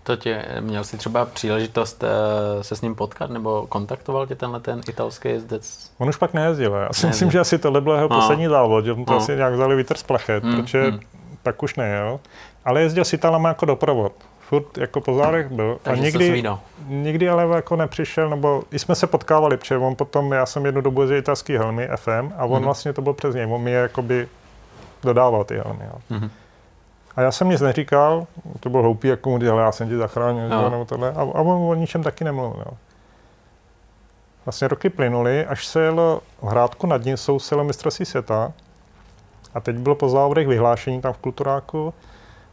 To tě, měl jsi třeba příležitost uh, se s ním potkat, nebo kontaktoval tě tenhle ten italský jezdec?
On už pak nejezdil. Já si myslím, že asi tohle byl jeho no. poslední závod, že mu to no. asi nějak vzali vítr z plachet, mm, protože mm. pak už nejel. Ale jezdil s Italama jako doprovod. Furt jako po zádech byl.
Takže a nikdy,
nikdy ale jako nepřišel, nebo i jsme se potkávali, protože on potom, já jsem jednu dobu jezdil italský helmy FM a on mm. vlastně to byl přes něj. On mi jakoby dodával ty helmy. Jo. Mm. A já jsem nic neříkal, to bylo hloupý, jako mu ale já jsem ti zachránil, no. nebo tohle, a, a on o ničem taky nemluvil. Jo. Vlastně roky plynuly, až se jelo v Hrádku nad ním, jsou selo mistrovství světa, a teď bylo po závodech vyhlášení tam v Kulturáku,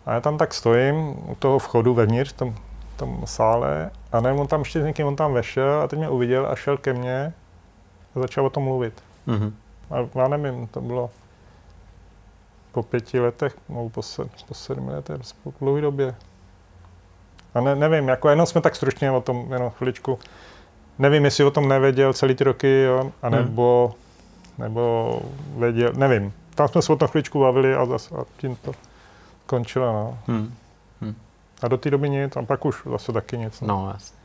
a já tam tak stojím u toho vchodu vevnitř, v tom, tom sále, a nevím, on tam ještě s někým, on tam vešel a teď mě uviděl a šel ke mně a začal o tom mluvit. Mm-hmm. A já nevím, to bylo po pěti letech, nebo po, se, po sedmi letech, po dlouhé době. A ne, nevím, jako jenom jsme tak stručně o tom, jenom chviličku, nevím, jestli o tom nevěděl celý ty roky, jo, anebo, hmm. nebo věděl, nevím. Tam jsme se o tom chviličku bavili a, zase, a tím to končilo, no. Hmm. Hmm. A do té doby nic, a pak už zase taky nic.
No, no jasně.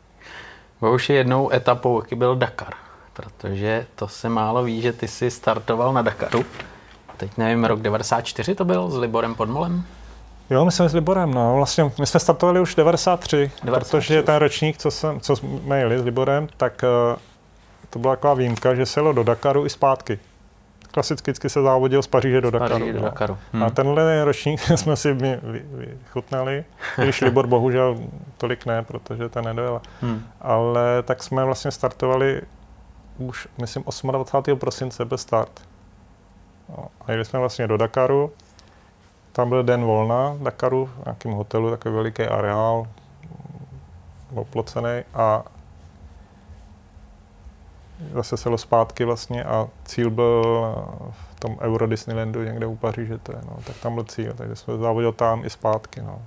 Už je jednou etapou, jaký byl Dakar, protože to se málo ví, že ty jsi startoval na Dakaru teď nevím, rok 94 to byl s Liborem Podmolem?
Jo, my jsme s Liborem, no. Vlastně my jsme startovali už 93, 93 protože ten ročník, co, jsem, co jsme jeli s Liborem, tak uh, to byla taková výjimka, že se jelo do Dakaru i zpátky. Klasicky se závodil z Paříže do
z
Dakaru.
Paříže do
no.
Dakaru.
Hmm. A tenhle ročník jsme si my, vy, vychutnali, když Libor bohužel tolik ne, protože ten nedojela. Hmm. Ale tak jsme vlastně startovali už, myslím, 28. prosince bez start. No, a jeli jsme vlastně do Dakaru, tam byl den volna v Dakaru, v nějakém hotelu, takový veliký areál, oplocený a zase selo zpátky vlastně a cíl byl v tom Euro Disneylandu někde u Paříže, to je, no, tak tam byl cíl, takže jsme závodil tam i zpátky, no.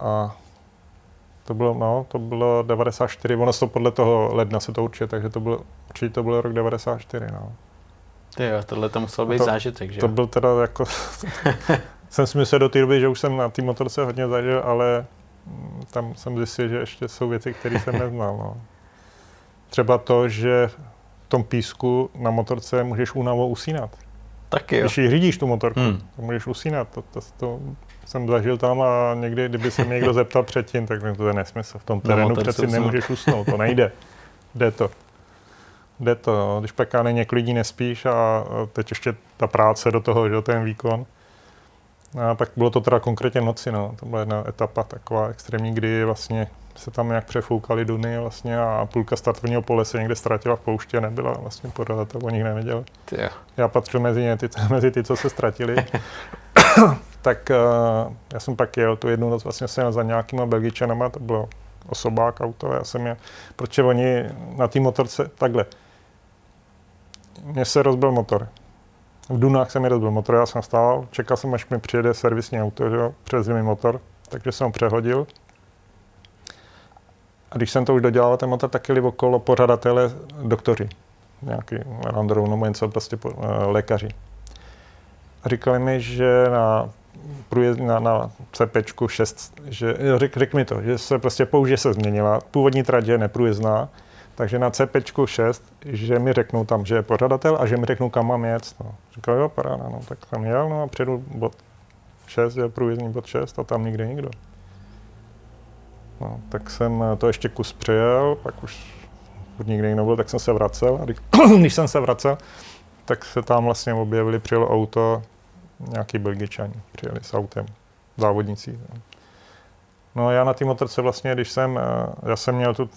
A to bylo, no, to bylo 94, ono to podle toho ledna se to určitě, takže to bylo, určitě to byl rok 94, no.
Ty jo, tohle to musel být
to,
zážitek, že
To byl teda jako, jsem si myslel do té doby, že už jsem na té motorce hodně zažil, ale tam jsem zjistil, že ještě jsou věci, které jsem neznal, no. Třeba to, že v tom písku na motorce můžeš únavou usínat.
Taky jo.
Když ji řídíš tu motorku, hmm. tak můžeš usínat. To, to, to, jsem zažil tam a někdy, kdyby se mě někdo zeptal předtím, tak to je nesmysl. V tom terénu přeci nemůžeš usnout, to nejde. Jde to. Jde to, no. když není několik lidí nespíš a teď ještě ta práce do toho, že ten výkon. A pak bylo to teda konkrétně noci, no. To byla jedna etapa taková extrémní, kdy vlastně se tam nějak přefoukali duny vlastně a půlka startovního pole se někde ztratila v poušti a nebyla vlastně to o nich nevěděl. Já patřil mezi, ně, ty, mezi ty, co se ztratili. tak uh, já jsem pak jel tu jednu noc vlastně jsem za nějakýma Belgičanama, to bylo osobák auto, já jsem je, protože oni na té motorce, takhle, mně se rozbil motor. V Dunách se mi rozbil motor, já jsem stál, čekal jsem, až mi přijede servisní auto, že jo, mi motor, takže jsem ho přehodil. A když jsem to už dodělal, ten motor, tak jeli okolo pořadatele doktoři, nějaký Randoru, nebo něco prostě po, uh, lékaři. A říkali mi, že na průjezd na, na CP 6, že řek, řek mi to, že se prostě použije se změnila, původní trať je neprůjezdná, takže na CP 6, že mi řeknou tam, že je pořadatel a že mi řeknou, kam mám jet. No. Říkal, jo, paráda, no, tak tam jel, no a přijedu bod 6, je průjezdní bod 6 a tam nikde nikdo. No, tak jsem to ještě kus přijel, pak už nikdy nikdo nebyl, tak jsem se vracel a když, jsem se vracel, tak se tam vlastně objevili, přijelo auto, nějaký belgičani, přijeli s autem, závodníci. No a já na té motorce vlastně, když jsem, já jsem měl tu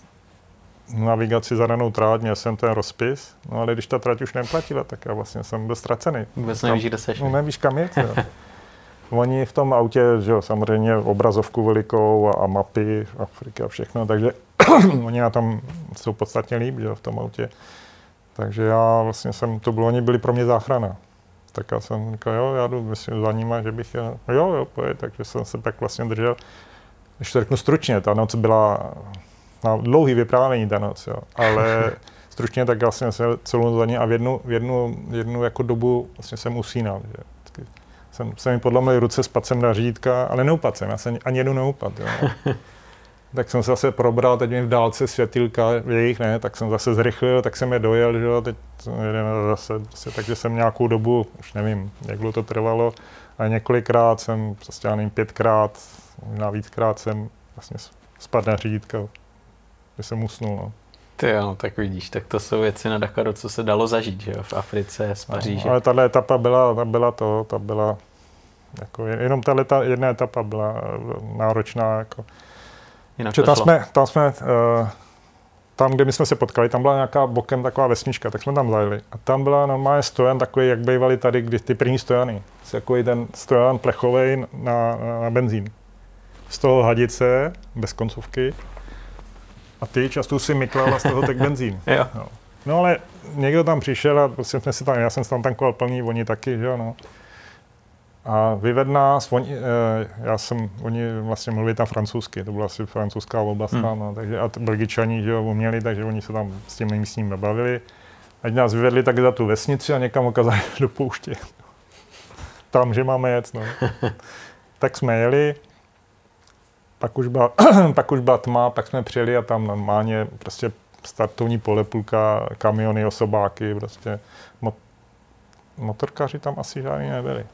navigaci zadanou tráť, měl jsem ten rozpis, no ale když ta trať už neplatila, tak já vlastně jsem byl ztracený.
Vůbec nevíš, kde seš.
No nevíš, kam jet. Oni v tom autě, že jo, samozřejmě obrazovku velikou a, a mapy Afriky a všechno, takže oni na tom jsou podstatně líp, že jo, v tom autě. Takže já vlastně jsem, to bylo, oni byli pro mě záchrana. Tak já jsem říkal, jo, já jdu myslím, za nima, že bych, jo, jo, pojď, takže jsem se pak vlastně držel. Když to řeknu stručně, ta noc byla na dlouhý vyprávění ta noc, jo, ale stručně tak vlastně jsem celou za ní a v jednu, v jednu, jednu jako dobu vlastně jsem usínal. Že. Jsem, se mi podlomil ruce, spadl jsem na řídka, ale neupadl jsem, já jsem ani jednu neupadl. Jo. tak jsem se zase probral, teď mi v dálce světilka, jejich ne, tak jsem zase zrychlil, tak jsem je dojel, že jo, teď jedeme zase, prostě, takže jsem nějakou dobu, už nevím, jak dlouho to trvalo, a několikrát jsem, prostě já nevím, pětkrát, možná víckrát jsem vlastně spadl na řídítka, že jsem usnul, no.
Ty jo, tak vidíš, tak to jsou věci na Dakaru, co se dalo zažít, že jo, v Africe, z Paříže.
No, ale tahle etapa byla, ta byla to, ta byla, jako jenom tahle ta jedna etapa byla náročná, jako,
Jinak
tam jsme, tam jsme, uh, tam, kde my jsme se potkali, tam byla nějaká bokem taková vesnička, tak jsme tam zajeli. A tam byla normálně stojan takový, jak bývaly tady, kdy ty první stojany. Takový ten stojan plechový na, na, na benzín. Z toho hadice, bez koncovky. A ty často si myklala z toho tak benzín.
jo.
No. no. ale někdo tam přišel a prostě jsme si tam, já jsem tam tankoval plný, oni taky, že jo, no. A vyved nás, oni, eh, já jsem, oni vlastně mluvili tam francouzsky, to byla asi francouzská oblast hmm. no, takže a belgičani, že jo, uměli, takže oni se tam s těmi místními bavili. Ať nás vyvedli tak za tu vesnici a někam ukázali do pouště. tam, že máme jet, no. tak jsme jeli, pak už, byla, pak už byla tma, pak jsme přijeli a tam normálně prostě startovní pole, půlka, kamiony, osobáky, prostě mot- motorkáři tam asi žádný nebyli.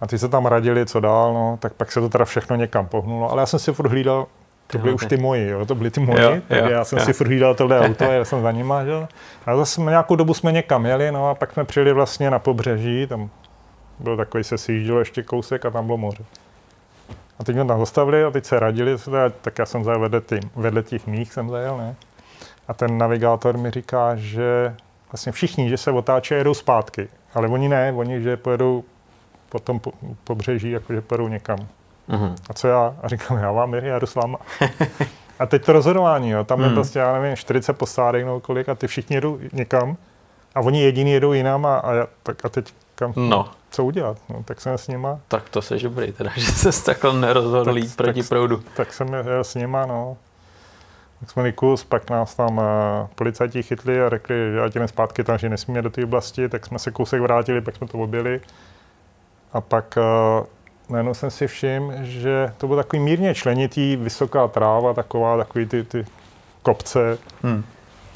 A ty se tam radili, co dál, no, tak pak se to teda všechno někam pohnulo. Ale já jsem si furt hlídal To byly už ty moji, jo, to byly ty moji, jo, jo, já jsem jo. si furt dal tohle auto já jsem za nima, že? A zase nějakou dobu jsme někam jeli, no a pak jsme přijeli vlastně na pobřeží, tam byl takový, se sjíždělo ještě kousek a tam bylo moře. A teď mě tam zastavili a teď se radili, tak já jsem zajel vedle, tý, vedle těch mých, jsem zajel, ne? A ten navigátor mi říká, že vlastně všichni, že se otáčí a jedou zpátky. Ale oni ne, oni, že pojedou po tom pobřeží, jakože pojedou někam. Uh-huh. A co já? A říkám, já vám já jdu s váma. a teď to rozhodování, jo. tam je uh-huh. prostě, já nevím, 40 posádek nebo kolik a ty všichni jedou někam a oni jediný jedou jinam a, a, já, tak, a teď kam, no. co udělat? No, tak jsem s nima.
Tak to se dobrý, teda, že se takhle nerozhodl jít proti tak, proudu.
Tak jsem jel s nima, no. Tak jsme kus, pak nás tam uh, policajti chytli a řekli, že ať jdeme zpátky tam, že nesmíme do té oblasti, tak jsme se kousek vrátili, pak jsme to objeli. A pak uh, najednou jsem si všiml, že to bylo takový mírně členitý, vysoká tráva, taková, takový ty, ty kopce. Hmm.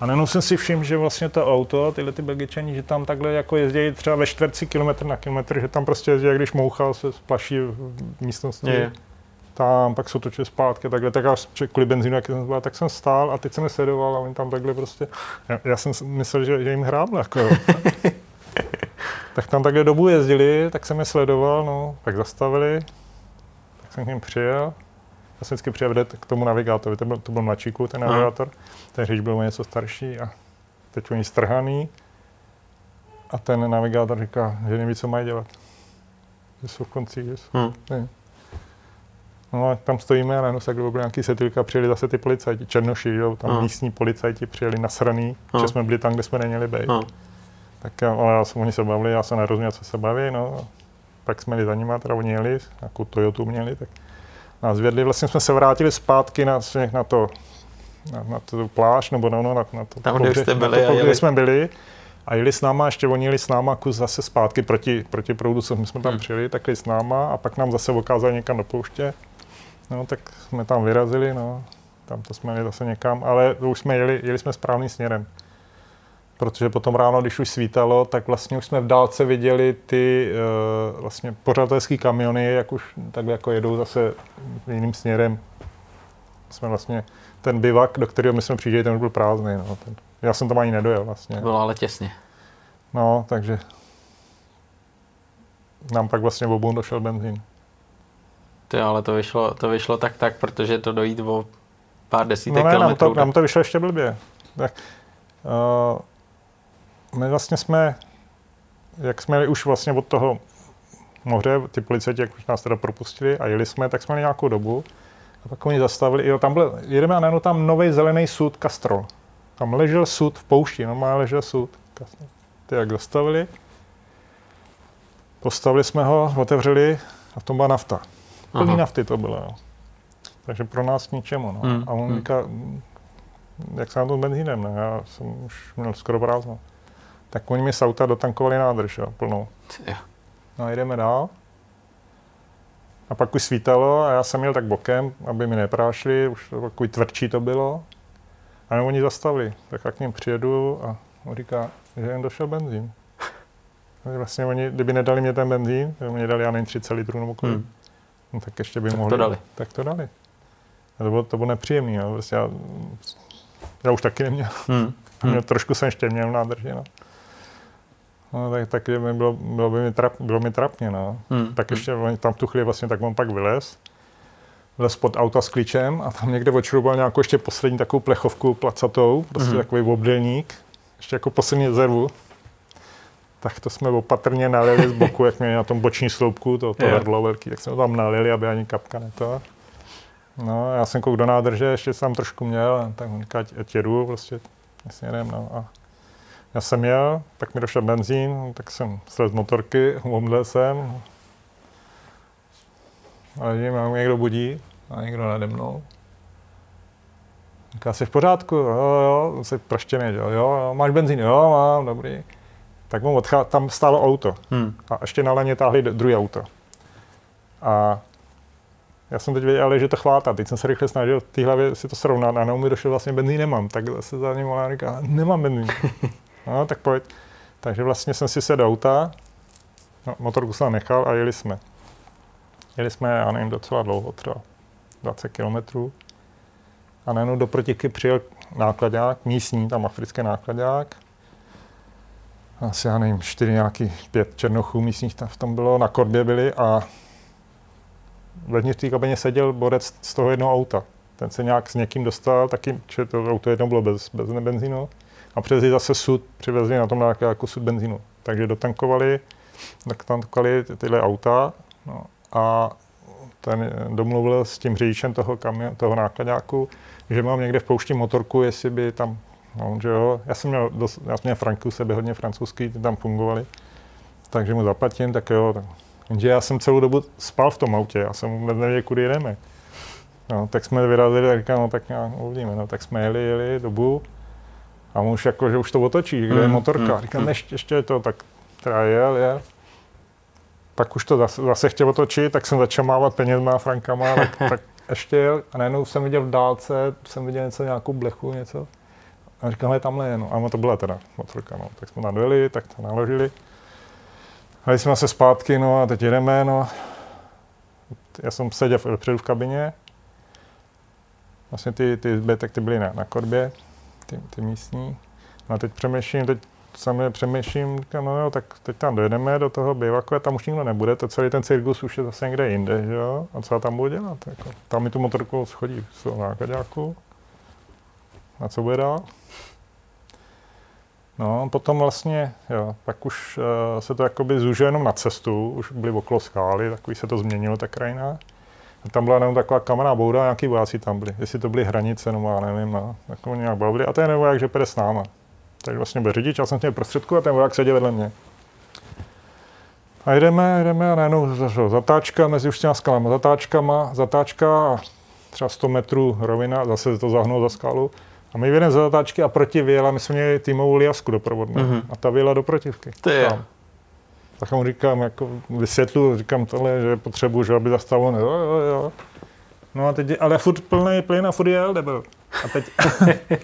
A najednou jsem si všiml, že vlastně to auto, tyhle ty Belgičani, že tam takhle jako jezdí třeba ve čtverci kilometr na kilometr, že tam prostě jezdí, jak když mouchal se splaší v místnosti. Je. Tam, pak se otočil zpátky, takhle, tak já kvůli benzínu, jak jsem byl, tak jsem stál a teď jsem je sledoval a oni tam takhle prostě, já, já jsem myslel, že, že jim hrábl, jako tak tam takhle dobu jezdili, tak jsem je sledoval, no, tak zastavili, tak jsem k ním přijel. Jsem vždycky přijel k tomu navigátorovi, to byl, to byl mladší ten navigátor, ten řidič byl něco starší a teď oni strhaný. A ten navigátor říká, že neví, co mají dělat. Že jsou v konci, že jsou. Hmm. No a tam stojíme a najednou se byl nějaký setilka, přijeli zase ty policajti, černoši, jo, tam hmm. místní policajti přijeli nasraný, hmm. že jsme byli tam, kde jsme neměli být. Hmm. Tak ale já jsem, oni se bavili, já jsem nerozuměl, co se baví, no. Pak jsme jeli za nimi, teda oni jeli, jako Toyota měli, tak nás vědli, vlastně jsme se vrátili zpátky na, na to, na, na tu pláž, nebo no, no, na, na to,
Tam, kde jste byli,
to, kde jsme byli. A jeli s náma, ještě oni jeli s náma kus zase zpátky proti, proti proudu, co my jsme tam hmm. přijeli, tak jeli s náma a pak nám zase ukázali někam do pouště. No, tak jsme tam vyrazili, no. Tam to jsme jeli zase někam, ale už jsme jeli, jeli jsme správným směrem protože potom ráno, když už svítalo, tak vlastně už jsme v dálce viděli ty uh, vlastně pořadatelské kamiony, jak už tak jako jedou zase jiným směrem. Jsme vlastně ten bivak, do kterého my jsme přijížděli, ten už byl prázdný. No. Ten, já jsem tam ani nedojel vlastně.
Bylo ale těsně.
No, takže nám pak vlastně v obou došel benzín.
Ty, ale to vyšlo, to vyšlo tak tak, protože to dojít o pár desítek
no ne, kilometrů. Nám to, nám to vyšlo ještě blbě. Tak, uh, my vlastně jsme, jak jsme jeli už vlastně od toho moře, ty policajti, jak už nás teda propustili a jeli jsme, tak jsme měli nějakou dobu. A pak oni zastavili, jo, tam byl, jedeme a najednou tam nový zelený sud Castrol. Tam ležel sud v poušti, normálně ležel sud. Ty jak zastavili, postavili jsme ho, otevřeli a v tom byla nafta. Plný nafty to bylo, jo. Takže pro nás ničemu. No. Hmm. A on hmm. říká, jak se na tom benzínem, ne? já jsem už měl skoro prázdno tak oni mi z auta dotankovali nádrž, jo, plnou. No a jdeme dál. A pak už svítalo a já jsem měl tak bokem, aby mi neprášli, už to takový tvrdší to bylo. A oni zastavili, tak jak k ním přijedu a on říká, že jen došel benzín. Vlastně oni, kdyby nedali mě ten benzín, mě dali, já nevím, 30 litrů nebo kolik, hmm. no, tak ještě by
tak
mohli.
to dali.
Tak to dali. A to bylo, to bylo nepříjemné. No. Vlastně já, já, už taky neměl. Hmm. Hmm. trošku jsem ještě měl nádrži. No. No, tak, tak by bylo, bylo, by mi trap, bylo mi trapně, no. Hmm. Tak ještě hmm. tam v tu chvíli vlastně, tak on pak vylez, vylez pod auta s klíčem a tam někde odšrouboval nějakou ještě poslední takovou plechovku placatou, prostě hmm. takový obdelník, ještě jako poslední rezervu. Tak to jsme opatrně nalili z boku, jak měli na tom boční sloupku, to, to hrdlo velký, tak jsme to tam nalili, aby ani kapka neto. No, já jsem kouk do nádrže, ještě jsem tam trošku měl, tak on říká, ať jedu, prostě, jasně jdem, no. A já jsem jel, tak mi došel benzín, tak jsem slez z motorky, omdlel jsem. A vidím, jak někdo budí a někdo nade mnou. Říká, jsi v pořádku? Jo, jo, jsi praštěný, jo, jo, máš benzín? Jo, mám, dobrý. Tak mu odchá... tam stálo auto. Hmm. A ještě na leně táhli druhé auto. A já jsem teď věděl, že to chvátá. Teď jsem se rychle snažil v té hlavě si to srovnat a mi došel vlastně benzín nemám. Tak se za ním ona říká, nemám benzín. No, tak pojď. Takže vlastně jsem si sedl auta, no, motorku jsem nechal a jeli jsme. Jeli jsme, já nevím, docela dlouho, třeba 20 kilometrů. a najednou do protiky přijel nákladák, místní, tam africký nákladák. Asi já nevím, čtyři nějaký, pět černochů místních tam v tom bylo, na korbě byli a vevnitř té kabině seděl borec z toho jednoho auta. Ten se nějak s někým dostal, taky, že to auto jedno bylo bez, bez benzínu. A přivezli zase sud, přivezli na tom nějaký jako sud benzínu. Takže dotankovali, dotankovali tyhle auta no, a ten domluvil s tím řidičem toho, kamion, toho nákladáku, že mám někde v poušti motorku, jestli by tam, no, že jo, já jsem měl, dost, já jsem měl Franku, sebe hodně francouzský, ty tam fungovali, takže mu zaplatím, tak jo, tak. Jenže já jsem celou dobu spal v tom autě, já jsem vůbec nevěděl, kudy jedeme. No, tak jsme vyrazili, tak říkám, no tak nějak uvidíme, no, tak jsme jeli, jeli dobu a on už jako, že už to otočí, kde je mm, motorka. Mm, říkám, mm. ještě, ještě je to, tak teda jel, jel pak už to zase, zase chtěl otočit, tak jsem začal mávat penězma, frankama, tak, tak ještě jel a najednou jsem viděl v dálce, jsem viděl něco, nějakou blechu, něco. A říkám, je tamhle je, no. A to byla teda motorka, no. Tak jsme nadveli, tak to naložili. A jsme se zpátky, no a teď jedeme, no. Já jsem seděl vpředu v kabině. Vlastně ty, ty zbytek ty byly na, na korbě, ty, ty místní. No a teď přemýšlím, teď sami přemýšlím, říkám, no jo, tak teď tam dojedeme do toho bivaku a tam už nikdo nebude, to celý ten cirkus už je zase někde jinde, že jo? A co já tam budu dělat? Jako, tam mi tu motorku schodí z nákladňáku. A co bude dál? No, potom vlastně, jo, pak už uh, se to jakoby zúžilo jenom na cestu, už byly okolo skály, takový se to změnilo, ta krajina. A tam byla jenom taková kamenná bouda, nějaký vojáci tam byli. Jestli to byly hranice, no já nevím, no, jako nějak byli. A ten jak, že půjde s náma. Tak vlastně byl řidič, já jsem měl prostředku a ten voják seděl vedle mě. A jdeme, jdeme a najednou zatáčka mezi už těma skalama, zatáčkama, zatáčka a třeba 100 metrů rovina, zase to zahnulo za skalu. A my vyjedeme za zatáčky a proti vyjela, my jsme měli týmovou liasku doprovodnou. Mm-hmm. A ta vyjela do protivky.
Ty je.
Tak mu říkám, jako vysvětlu, říkám tohle, že potřebuji, že aby zastavilo. Jo, jo, jo. No a teď, ale furt plný plyn a furt jel, nebo. A teď,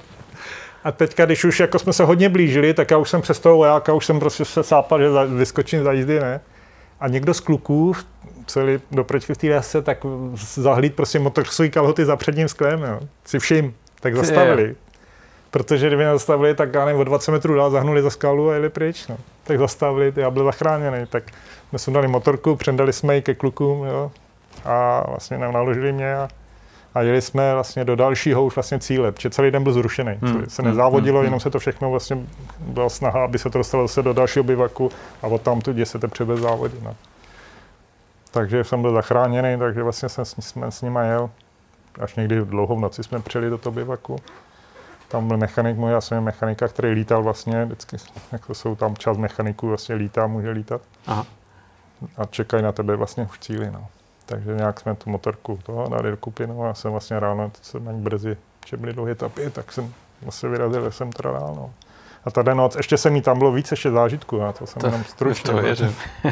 A teďka, když už jako jsme se hodně blížili, tak já už jsem přes toho vojáka, už jsem prostě se sápal, že vyskočím za jízdy, ne? A někdo z kluků, celý doprečky v té lese, tak zahlíd prostě motorsový kalhoty za předním sklem, jo. Si všim, tak zastavili. Protože kdyby zastavili, tak já nevím, o 20 metrů dál zahnuli za skalu a jeli pryč. No. Tak zastavili, já byl zachráněný. Tak jsme dali motorku, předali jsme ji ke klukům jo. a vlastně nám naložili mě a a jeli jsme vlastně do dalšího už vlastně cíle, protože celý den byl zrušený. Hmm. Se hmm. nezávodilo, hmm. jenom se to všechno vlastně byla snaha, aby se to dostalo zase do dalšího bivaku a od tam tu se teprve bez závodí. No. Takže jsem byl zachráněný, takže vlastně jsem, jsme s nima jel. Až někdy dlouho v noci jsme přijeli do toho bivaku. Tam byl mechanik můj, já jsem mechanika, který lítal vlastně, vždycky, jako jsou tam čas mechaniků, vlastně lítá, může lítat. Aha. A čekají na tebe vlastně v cíli. No. Takže nějak jsme tu motorku toho dali dokupy, no a já jsem vlastně ráno, jsem ani brzy, že byly dlouhé tapy, tak jsem vlastně vyrazil, jsem teda ráno. No. A tady noc, ještě jsem jí tam bylo víc ještě zážitku, a to jsem to, jenom stručně.
To věřím.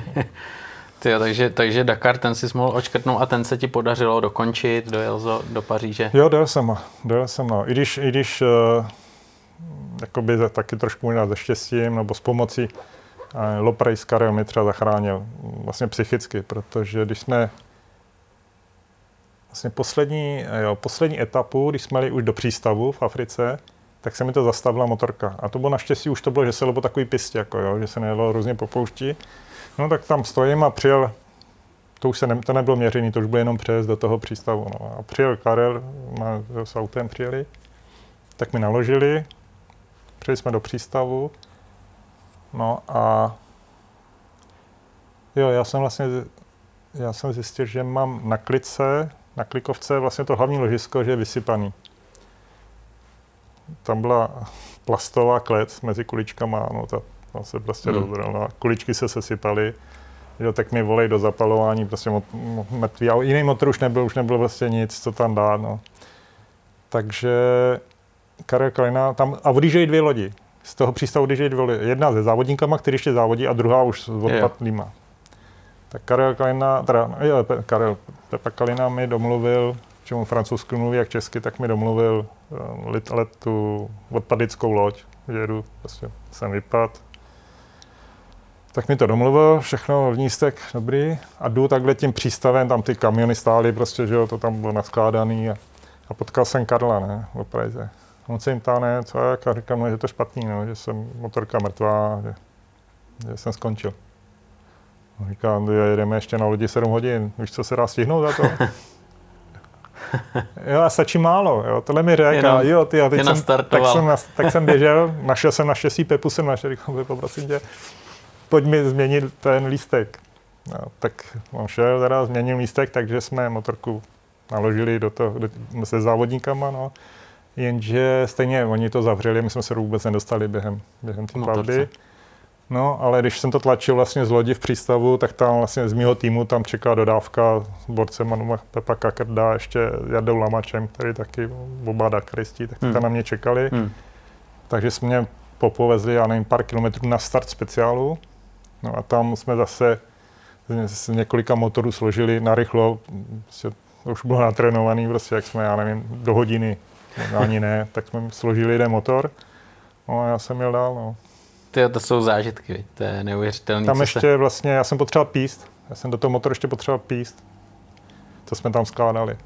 Tyjo, takže, takže Dakar, ten si mohl očkrtnout a ten se ti podařilo dokončit, dojel do, do Paříže?
Jo, dojel jsem, dojel jsem, no. I když, i když uh, jakoby taky trošku možná ze štěstím, nebo s pomocí uh, Loprejs Karel mi třeba zachránil vlastně psychicky, protože když jsme vlastně poslední, jo, poslední etapu, když jsme jeli už do přístavu v Africe, tak se mi to zastavila motorka. A to bylo naštěstí, už to bylo, že se po takový pistě, jako jo, že se nejelo různě po poušti. No tak tam stojím a přijel, to už se ne, to nebylo měřený, to už bylo jenom přes do toho přístavu. No. A přijel Karel, na, s autem přijeli, tak mi naložili, přijeli jsme do přístavu, no a jo, já jsem vlastně, já jsem zjistil, že mám na klice na klikovce vlastně to hlavní ložisko, že je vysypaný. Tam byla plastová klec mezi kuličkama, no ta, ta se prostě hmm. rozvrhla. Kuličky se sesypaly, jo, tak mi volej do zapalování, prostě mot, mrtvý. A jiný motor už nebyl, už nebylo vlastně nic, co tam dát, no. Takže Karel Kalina, tam, a odjíždějí dvě lodi. Z toho přístavu odjíždějí dvě lodi. Jedna se závodníkama, který ještě závodí, a druhá už s odpadlýma. Tak Karel Kalina, teda, jo, Karel Pepa Kalina mi domluvil, čemu francouzsky mluví jak česky, tak mi domluvil uh, let, let tu odpadickou loď, že jedu, prostě jsem vypad. Tak mi to domluvil, všechno vnístek dobrý a jdu takhle tím přístavem, tam ty kamiony stály prostě, že jo, to tam bylo naskládaný a, A potkal jsem Karla, ne, v Praze. On se jim ptá, ne, co jak, a říkám, no, že je to špatný, no, že jsem motorka mrtvá, že, že jsem skončil. On říká, no, jedeme ještě na lodi 7 hodin, víš, co se dá stihnout za to? jo, a stačí málo, jo, tohle mi řekl, a jo, ty, a teď jsem, tak, jsem, tak jsem běžel, našel jsem naštěstí Pepu, jsem našel, říkám, poprosím tě, pojď mi změnit ten lístek. No, tak on šel, teda změnil lístek, takže jsme motorku naložili do toho, do, se závodníkama, no. Jenže stejně oni to zavřeli, my jsme se vůbec nedostali během, během té plavby. No, ale když jsem to tlačil vlastně z lodi v přístavu, tak tam vlastně z mého týmu tam čeká dodávka s borcem Manu Pepa Kakrda, ještě Jardou Lamačem, který taky oba Dakaristi, tak hmm. tam na mě čekali. Hmm. Takže jsme mě popovezli, já nevím, pár kilometrů na start speciálu. No a tam jsme zase z několika motorů složili narychlo, prostě už bylo natrénovaný, prostě jak jsme, já nevím, do hodiny, ani ne, tak jsme složili jeden motor. No a já jsem jel dál, no.
Ty, to jsou zážitky, to je neuvěřitelné.
Tam ještě se... vlastně, já jsem potřeboval píst, já jsem do toho motoru ještě potřeboval píst, co jsme tam skládali.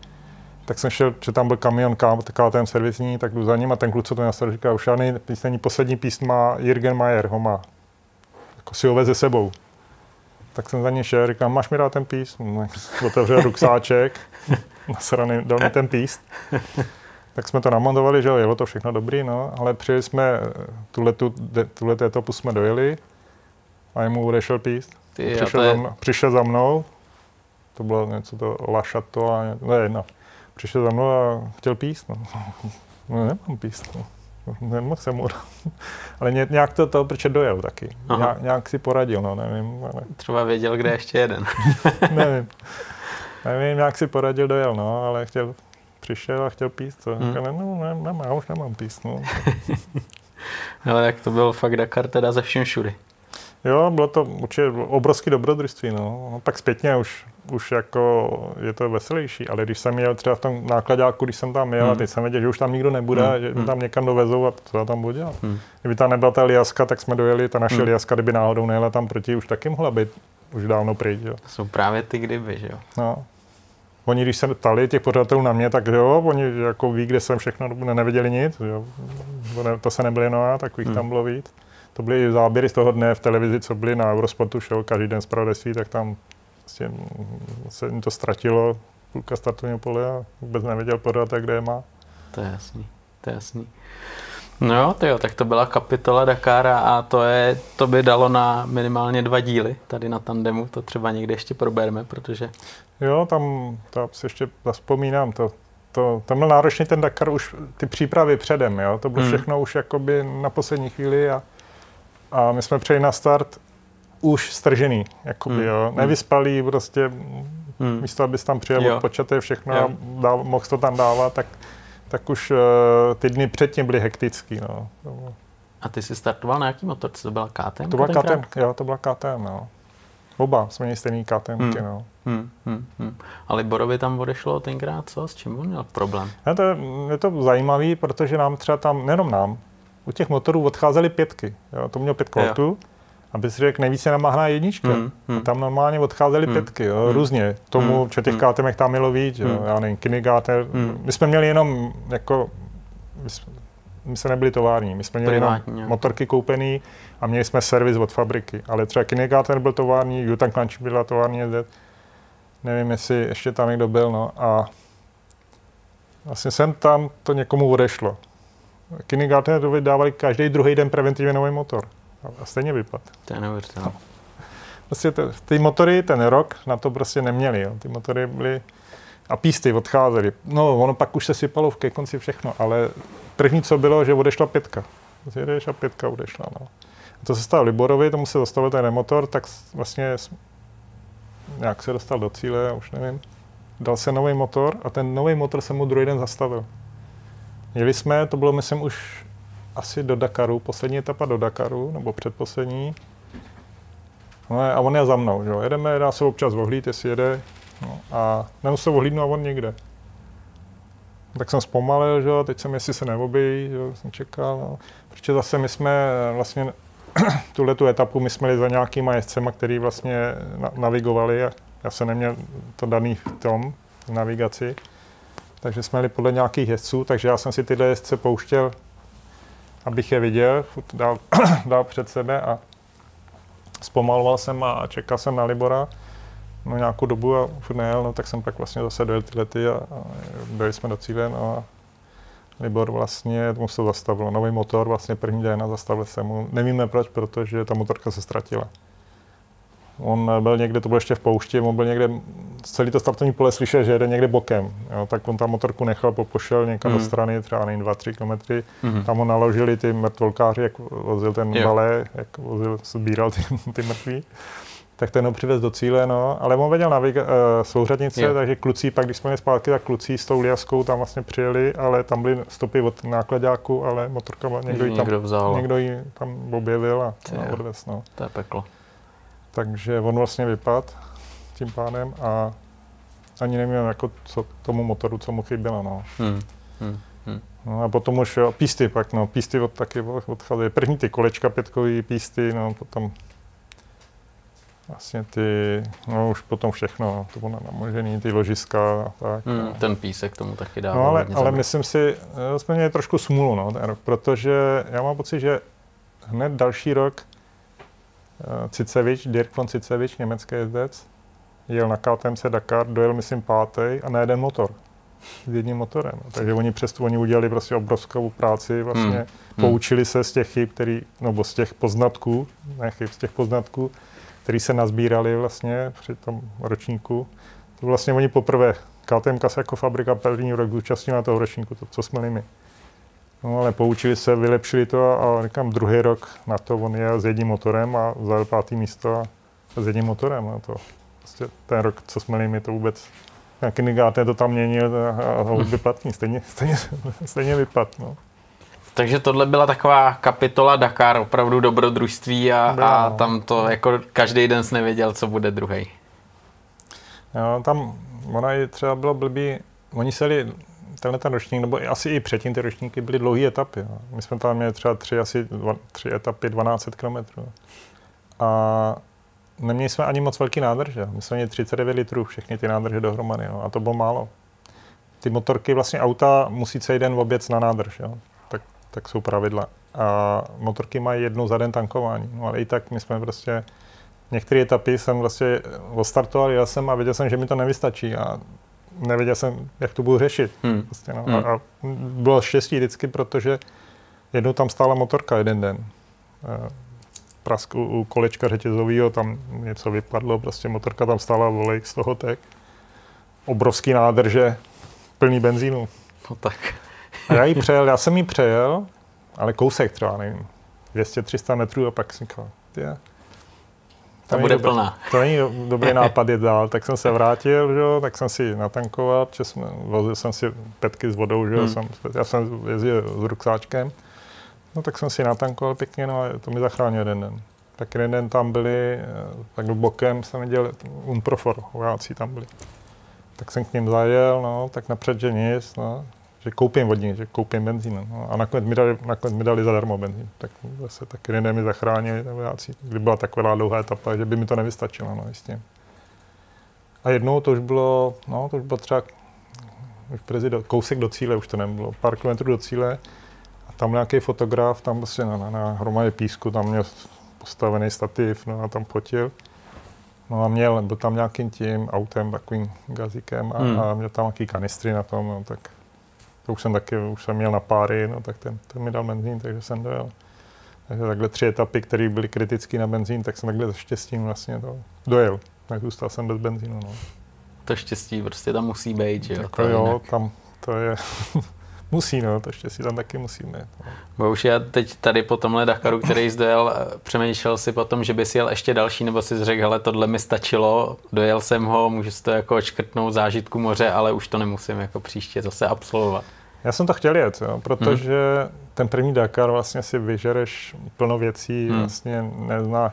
Tak jsem šel, že tam byl kamion KTM servisní, tak jdu za ním a ten kluk, co to nastavil, říká, už žádný písní, poslední píst má Jürgen Mayer, ho má. Jako si ho veze sebou. Tak jsem za ně šel, říkám, máš mi dát ten píst? No, otevřel ruksáček, nasraný, dal mi ten píst. Tak jsme to namontovali, že jo, jelo to všechno dobrý, no, ale přijeli jsme, tuhle, tu, tuhle etapu jsme dojeli a jemu odešel píst. Ty, přišel, je... za mnou, přišel za mnou, to bylo něco to lašato a ne, jedno. Přišel za mnou a chtěl píst, no. no nemám píst, no. Nemohl jsem mu. ale nějak to, to proč dojel taky. Nějak, nějak, si poradil, no, nevím. Ale...
Třeba věděl, kde ještě jeden.
nevím. Nevím, nějak si poradil, dojel, no, ale chtěl, přišel a chtěl píst. To. Hmm. Říkal, no, ne, nemám, já už nemám píst. No.
ale jak to byl fakt Dakar teda ze všem všudy.
Jo, bylo to určitě obrovské dobrodružství. No. no. Tak zpětně už, už jako je to veselější, ale když jsem jel třeba v tom nákladáku, když jsem tam jel hmm. a teď jsem věděl, že už tam nikdo nebude, hmm. že hmm. tam někam dovezou a co já tam budu dělat. Hmm. Kdyby tam nebyla ta liaska, tak jsme dojeli, ta naše hmm. liaska, kdyby náhodou nejela tam proti, už taky mohla být už dávno pryč. Jo.
To jsou právě ty kdyby, že jo.
No. Oni, když se ptali těch pořadatelů na mě, tak jo, oni jako ví, kde jsem všechno, neviděli nic, jo. To, ne, to se nebyli jenom já, takových hmm. tam bylo víc. To byly záběry z toho dne v televizi, co byly na Eurosportu show každý den zpravodajství, tak tam vlastně se jim to ztratilo, půlka startovního pole a vůbec nevěděl pořadatel, kde je má.
To je jasný, to je jasný. No jo, tak to byla kapitola Dakara a to, je, to by dalo na minimálně dva díly tady na tandemu, to třeba někde ještě probereme, protože...
Jo, tam, tam si ještě zaspomínám, to, to, tam byl náročný ten Dakar už ty přípravy předem, jo, to bylo hmm. všechno už jakoby na poslední chvíli a, a my jsme přejeli na start už stržený, jakoby, hmm. jo, hmm. nevyspalý, prostě hmm. místo, abys tam přijel odpočaté všechno jo. a dal, mohl to tam dávat, tak tak už uh, ty dny předtím byly hektický. No.
A ty jsi startoval na jaký motor? To byla KTM?
To byla KTM, jo, to byla KTM, no. Oba jsme měli stejný KTM, hmm. no. Hmm,
hmm, hmm. A Liborovi tam odešlo tenkrát co? S čím on měl problém?
Ne, to je, je to zajímavý, protože nám třeba tam, nejenom nám, u těch motorů odcházely pětky. Jo. To měl pět koltů aby si řekl, nejvíce namáhná jednička. Hmm, hmm. A tam normálně odcházely hmm. pětky, jo, hmm. různě. Tomu, hmm. že těch hmm. KTM tam mělo víc, jo, hmm. já nevím, Kinigáter. Hmm. My jsme měli jenom, jako, my jsme, my jsme nebyli tovární, my jsme měli Privátní, jenom motorky koupený a měli jsme servis od fabriky. Ale třeba Kinigáter byl tovární, Jutang Clanch byla tovární jezdec. Nevím, jestli ještě tam někdo byl, no. A vlastně jsem tam to někomu odešlo. Kinigáter dávali každý druhý den preventivně nový motor. A stejně vypad.
To je neuvěřitelné. No.
Prostě to, ty motory ten rok na to prostě neměli. Jo. Ty motory byly a písty odcházely. No, ono pak už se sypalo v ke konci všechno, ale první, co bylo, že odešla pětka. Zjedeš a pětka odešla. No. A to se stalo Liborovi, tomu se zastavil ten motor, tak vlastně nějak se dostal do cíle, já už nevím. Dal se nový motor a ten nový motor se mu druhý den zastavil. Jeli jsme, to bylo myslím už asi do Dakaru, poslední etapa do Dakaru, nebo předposlední. No a on je za mnou, že? jedeme, dá se občas ohlíd, jestli jede. No, a nemusel ohlídnout a on někde. Tak jsem zpomalil, že? teď jsem, jestli se neobjeví, že? jsem čekal. No. Protože zase my jsme vlastně tuhle tu etapu my jsme jeli za nějakýma jezdcema, který vlastně navigovali. Já jsem neměl to daný v tom, v navigaci. takže jsme jeli podle nějakých jezdců, takže já jsem si tyhle jezdce pouštěl, abych je viděl, dál, dál před sebe a zpomaloval jsem a čekal jsem na Libora no, nějakou dobu a furt nejel, no, tak jsem pak vlastně zase dojel ty lety a, a byli jsme do cíle no, a Libor vlastně mu se zastavil. Nový motor vlastně první den a zastavil se mu. Nevíme proč, protože ta motorka se ztratila. On byl někde, to bylo ještě v poušti, on byl někde, celý to startovní pole slyšel, že jede někde bokem. Jo, tak on tam motorku nechal, pošel někam mm. do mhm. strany, třeba nejím 2-3 km. Mm. Tam ho naložili ty mrtvolkáři, jak vozil ten yeah. balé, jak vozil, sbíral ty, ty mrtví tak ten ho přivez do cíle, no, ale on věděl naviga- uh, souřadnice, yeah. takže kluci, pak když jsme jeli zpátky, tak kluci s tou liaskou tam vlastně přijeli, ale tam byly stopy od nákladáku, ale motorka někdo, ji tam,
někdo,
někdo ji tam objevil a, a odvez, no.
To je peklo.
Takže on vlastně vypad tím pádem a ani nevím, jako co tomu motoru, co mu chybělo, no. Hmm. Hmm. Hmm. No a potom už jo, písty pak, no, písty od, taky odcházely. První ty kolečka pětkový písty, no, potom vlastně ty, no už potom všechno, no, to bylo namožený, ty ložiska a tak.
Hmm, no. Ten písek tomu taky dá.
No ale, ale myslím si, eh, jsme měli trošku smůlu, no, ten rok, protože já mám pocit, že hned další rok Cicevič, Dirk von Cicevič, německý jezdec, jel na KTMC Dakar, dojel myslím pátý a na jeden motor. S jedním motorem. Takže oni přesto oni udělali prostě obrovskou práci, vlastně hmm. poučili se z těch chyb, který, nebo z těch poznatků, ne chyb, z těch poznatků, který se nazbírali vlastně při tom ročníku. To vlastně oni poprvé, KTM se jako fabrika první rok zúčastnila na toho ročníku, to, co jsme my. No ale poučili se, vylepšili to a, a říkám, druhý rok na to on je s jedním motorem a zajel pátý místo a, a s jedním motorem. No to, vlastně ten rok, co jsme my, to vůbec nějaký negáte to tam měnil a, a, a vypadný, stejně, stejně, stejně vypad. No.
Takže tohle byla taková kapitola Dakar, opravdu dobrodružství a, a no. tam to jako každý den jsi nevěděl, co bude druhý.
Jo, tam ona i třeba bylo blbý, oni se jeli tenhle ten ročník, nebo asi i předtím ty ročníky byly dlouhé etapy. Jo. My jsme tam měli třeba tři, asi dva, tři etapy 12 km. A neměli jsme ani moc velký nádrže. My jsme měli 39 litrů, všechny ty nádrže dohromady. Jo. A to bylo málo. Ty motorky, vlastně auta musí celý den oběc na nádrž. Jo tak jsou pravidla. A motorky mají jednou za den tankování. No ale i tak my jsme prostě, některé etapy jsem vlastně odstartoval, já jsem a věděl jsem, že mi to nevystačí a nevěděl jsem, jak to budu řešit. Hmm. Prostě, no. hmm. A, a bylo štěstí vždycky, protože jednou tam stála motorka jeden den. Prask u, u kolečka řetězového, tam něco vypadlo, prostě motorka tam stála, volej z toho tek. Obrovský nádrže, plný benzínu.
No tak.
A já ji přejel, já jsem ji přejel, ale kousek třeba, nevím, 200-300 metrů a pak jsem říkal,
je, to bude dobrý, plná.
To není dobrý nápad jít dál. Tak jsem se vrátil, že, tak jsem si natankoval, jsme, vozil jsem si petky s vodou, že, hmm. jsem, já jsem jezdil s ruksáčkem. No tak jsem si natankoval pěkně, no a to mi zachránil jeden den. Tak jeden den tam byli, eh, tak bokem jsem viděl Unprofor, vojáci tam byli. Tak jsem k ním zajel, no, tak napřed, že nic, no že koupím vodní, že koupím benzín. No. A nakonec mi, dali, nakonec mi dali zadarmo benzín. Tak zase tak lidé mi zachránili, vojáci, kdy byla taková dlouhá etapa, že by mi to nevystačilo, no jistě. A jednou to už bylo, no to už bylo třeba už prezident, kousek do cíle, už to nebylo, pár kilometrů do cíle. A tam nějaký fotograf, tam prostě na, na, na hromadě písku, tam měl postavený stativ, no a tam fotil. No a měl, byl tam nějakým tím autem, takovým gazíkem a, hmm. a měl tam nějaký kanistry na tom, no, tak to už jsem taky, už jsem měl na páry, no tak ten, ten mi dal benzín, takže jsem dojel. Takže takhle tři etapy, které byly kritické na benzín, tak jsem takhle štěstím vlastně to dojel. Tak zůstal jsem bez benzínu. No.
To štěstí prostě tam musí být, že jo?
Tak to jo, tam to je, musí, no, to štěstí tam taky musí být. No.
Bo už já teď tady po tomhle Dakaru, který jsi dojel, eh, přemýšlel si potom, že bys jel ještě další, nebo si řekl, hele, tohle mi stačilo, dojel jsem ho, můžu si to jako škrtnout zážitku moře, ale už to nemusím jako příště zase absolvovat.
Já jsem to chtěl jet, jo, protože hmm. ten první Dakar vlastně si vyžereš plno věcí, hmm. vlastně nezná.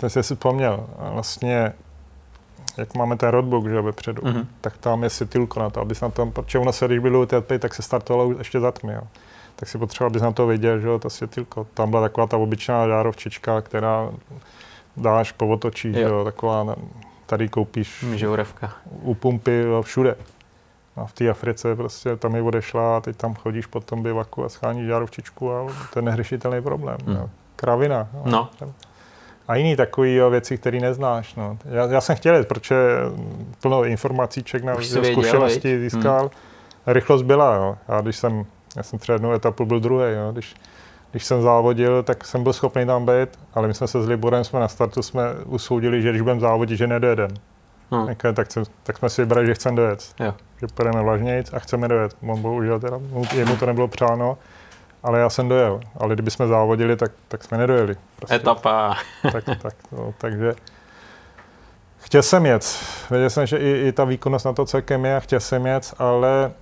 Teď jsi si vzpomněl, vlastně jak máme ten roadbook, že vepředu, mm-hmm. tak tam je světilko na to, abys na tom, protože ono se, když bylo TP, tak se startovalo ještě za tmy, jo. Tak si potřeboval, abys na to viděl, že to světilko. Tam byla taková ta obyčejná žárovčička, která dáš, povotočíš, jo. jo, taková, tady koupíš
Žouravka.
u pumpy, jo, všude. A v té Africe prostě tam je odešla a teď tam chodíš po tom bivaku a scháníš žárovčičku a to je neřešitelný problém. Hmm. No. Kravina.
No.
A jiný takový jo, věci, které neznáš. No. Já, já, jsem chtěl protože plno informacíček na zkušenosti získal. Hmm. Rychlost byla, jo. A když jsem, já jsem třeba jednu etapu byl druhý, jo. Když, když jsem závodil, tak jsem byl schopný tam být, ale my jsme se s Liborem jsme na startu jsme usoudili, že když budeme závodit, že nedojedem. Hmm. Tak, tak, tak, jsme si vybrali, že chceme dojet. Jo. Že půjdeme vlažnějc a chceme dojet. On bohužel teda, jemu to nebylo přáno, ale já jsem dojel. Ale kdybychom závodili, tak, tak jsme nedojeli.
Prostě. Etapa.
tak, tak, no, takže chtěl jsem jet. Věděl jsem, že i, i ta výkonnost na to celkem je, chtěl jsem jet, ale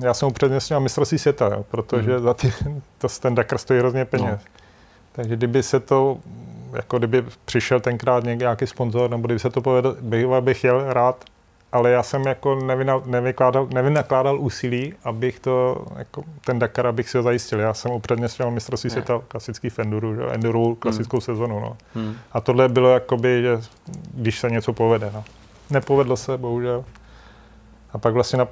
já jsem upřednostnil mistrovství světa, jo, protože hmm. za ty, to, ten Dakar stojí hrozně peněz. No. Takže kdyby se to, jako kdyby přišel tenkrát nějaký sponzor, nebo kdyby se to povedl, bych, bych jel rád, ale já jsem jako nevykládal, nevynakládal úsilí, abych to, jako ten Dakar, abych si ho zajistil. Já jsem upřednostňoval mistrovství světa klasický v Enduru, že? Enduro hmm. klasickou hmm. sezonu. No. Hmm. A tohle bylo jakoby, že když se něco povede. No. Nepovedlo se, bohužel. A pak vlastně na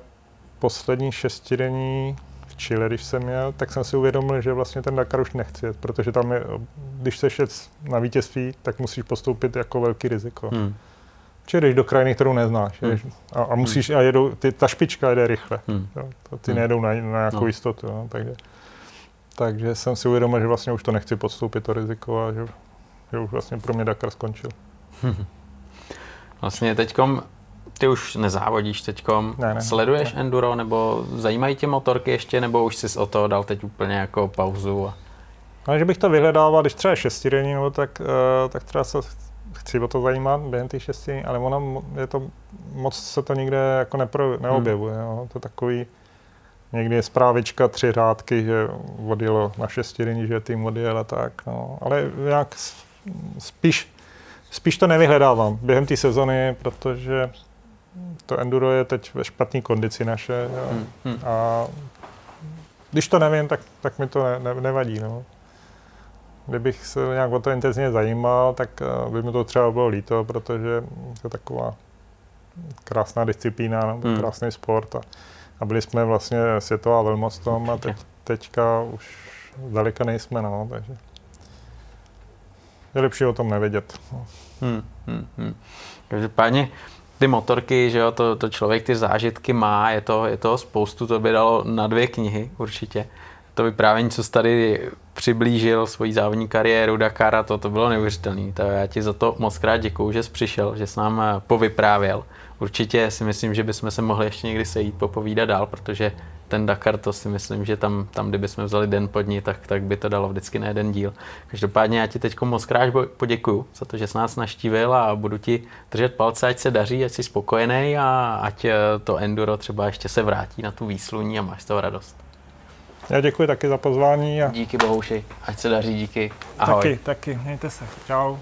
poslední šestidenní v Chile, když jsem měl, tak jsem si uvědomil, že vlastně ten Dakar už nechci jet, protože tam je, když se jet na vítězství, tak musíš postoupit jako velký riziko. Hmm. Či jdeš do krajiny, kterou neznáš. Hmm. a, a musíš, hmm. a jedou, ty, ta špička jede rychle. Hmm. Jo, to, ty hmm. nejedou na, na nějakou no. jistotu. Jo, takže, takže jsem si uvědomil, že vlastně už to nechci podstoupit, to riziko, a že, že už vlastně pro mě Dakar skončil.
Hmm. Vlastně teďkom ty už nezávodíš teďkom. Ne, ne, Sleduješ ne. enduro, nebo zajímají tě motorky ještě, nebo už jsi o to dal teď úplně jako pauzu? A...
No, že bych to vyhledával, když třeba šestidenní, nebo tak, uh, tak třeba se chci o to zajímat během těch šesti, ale ono je to, moc se to nikde jako nepro, neobjevuje. Hmm. Jo. To je takový, někdy je zprávička, tři řádky, že odjelo na šestidenní, že tým odjel a tak. No. Ale jak spíš, spíš to nevyhledávám během té sezony, protože to enduro je teď ve špatné kondici naše. Jo. Hmm, hmm. A když to nevím, tak, tak mi to ne, ne, nevadí. No. Kdybych se nějak o to intenzivně zajímal, tak eh, by mi to třeba bylo líto, protože to je taková krásná disciplína, no, hmm. krásný sport a, a byli jsme vlastně světová velmoc tom a teď, teďka už zdaleka nejsme, no, takže je lepší o tom nevědět. No. Hmm,
hmm, hmm. Každopádně ty motorky, že jo, to, to člověk ty zážitky má, je to, je to spoustu, to by dalo na dvě knihy určitě. To vyprávění, co jsi tady přiblížil svoji závodní kariéru Dakara, to, to bylo neuvěřitelné. Já ti za to moc krát děkuju, že jsi přišel, že jsi nám eh, povyprávěl. Určitě si myslím, že bychom se mohli ještě někdy sejít, popovídat dál, protože ten Dakar, to si myslím, že tam, tam kdybychom vzali den pod ní, tak, tak by to dalo vždycky na jeden díl. Každopádně já ti teď moc krát poděkuju za to, že jsi nás naštívil a budu ti držet palce, ať se daří, ať jsi spokojený a ať eh, to enduro třeba ještě se vrátí na tu výsluní a máš z toho radost.
Já děkuji taky za pozvání. A...
Díky Bohouši, ať se daří, díky. Ahoj.
Taky, taky, mějte se. Čau.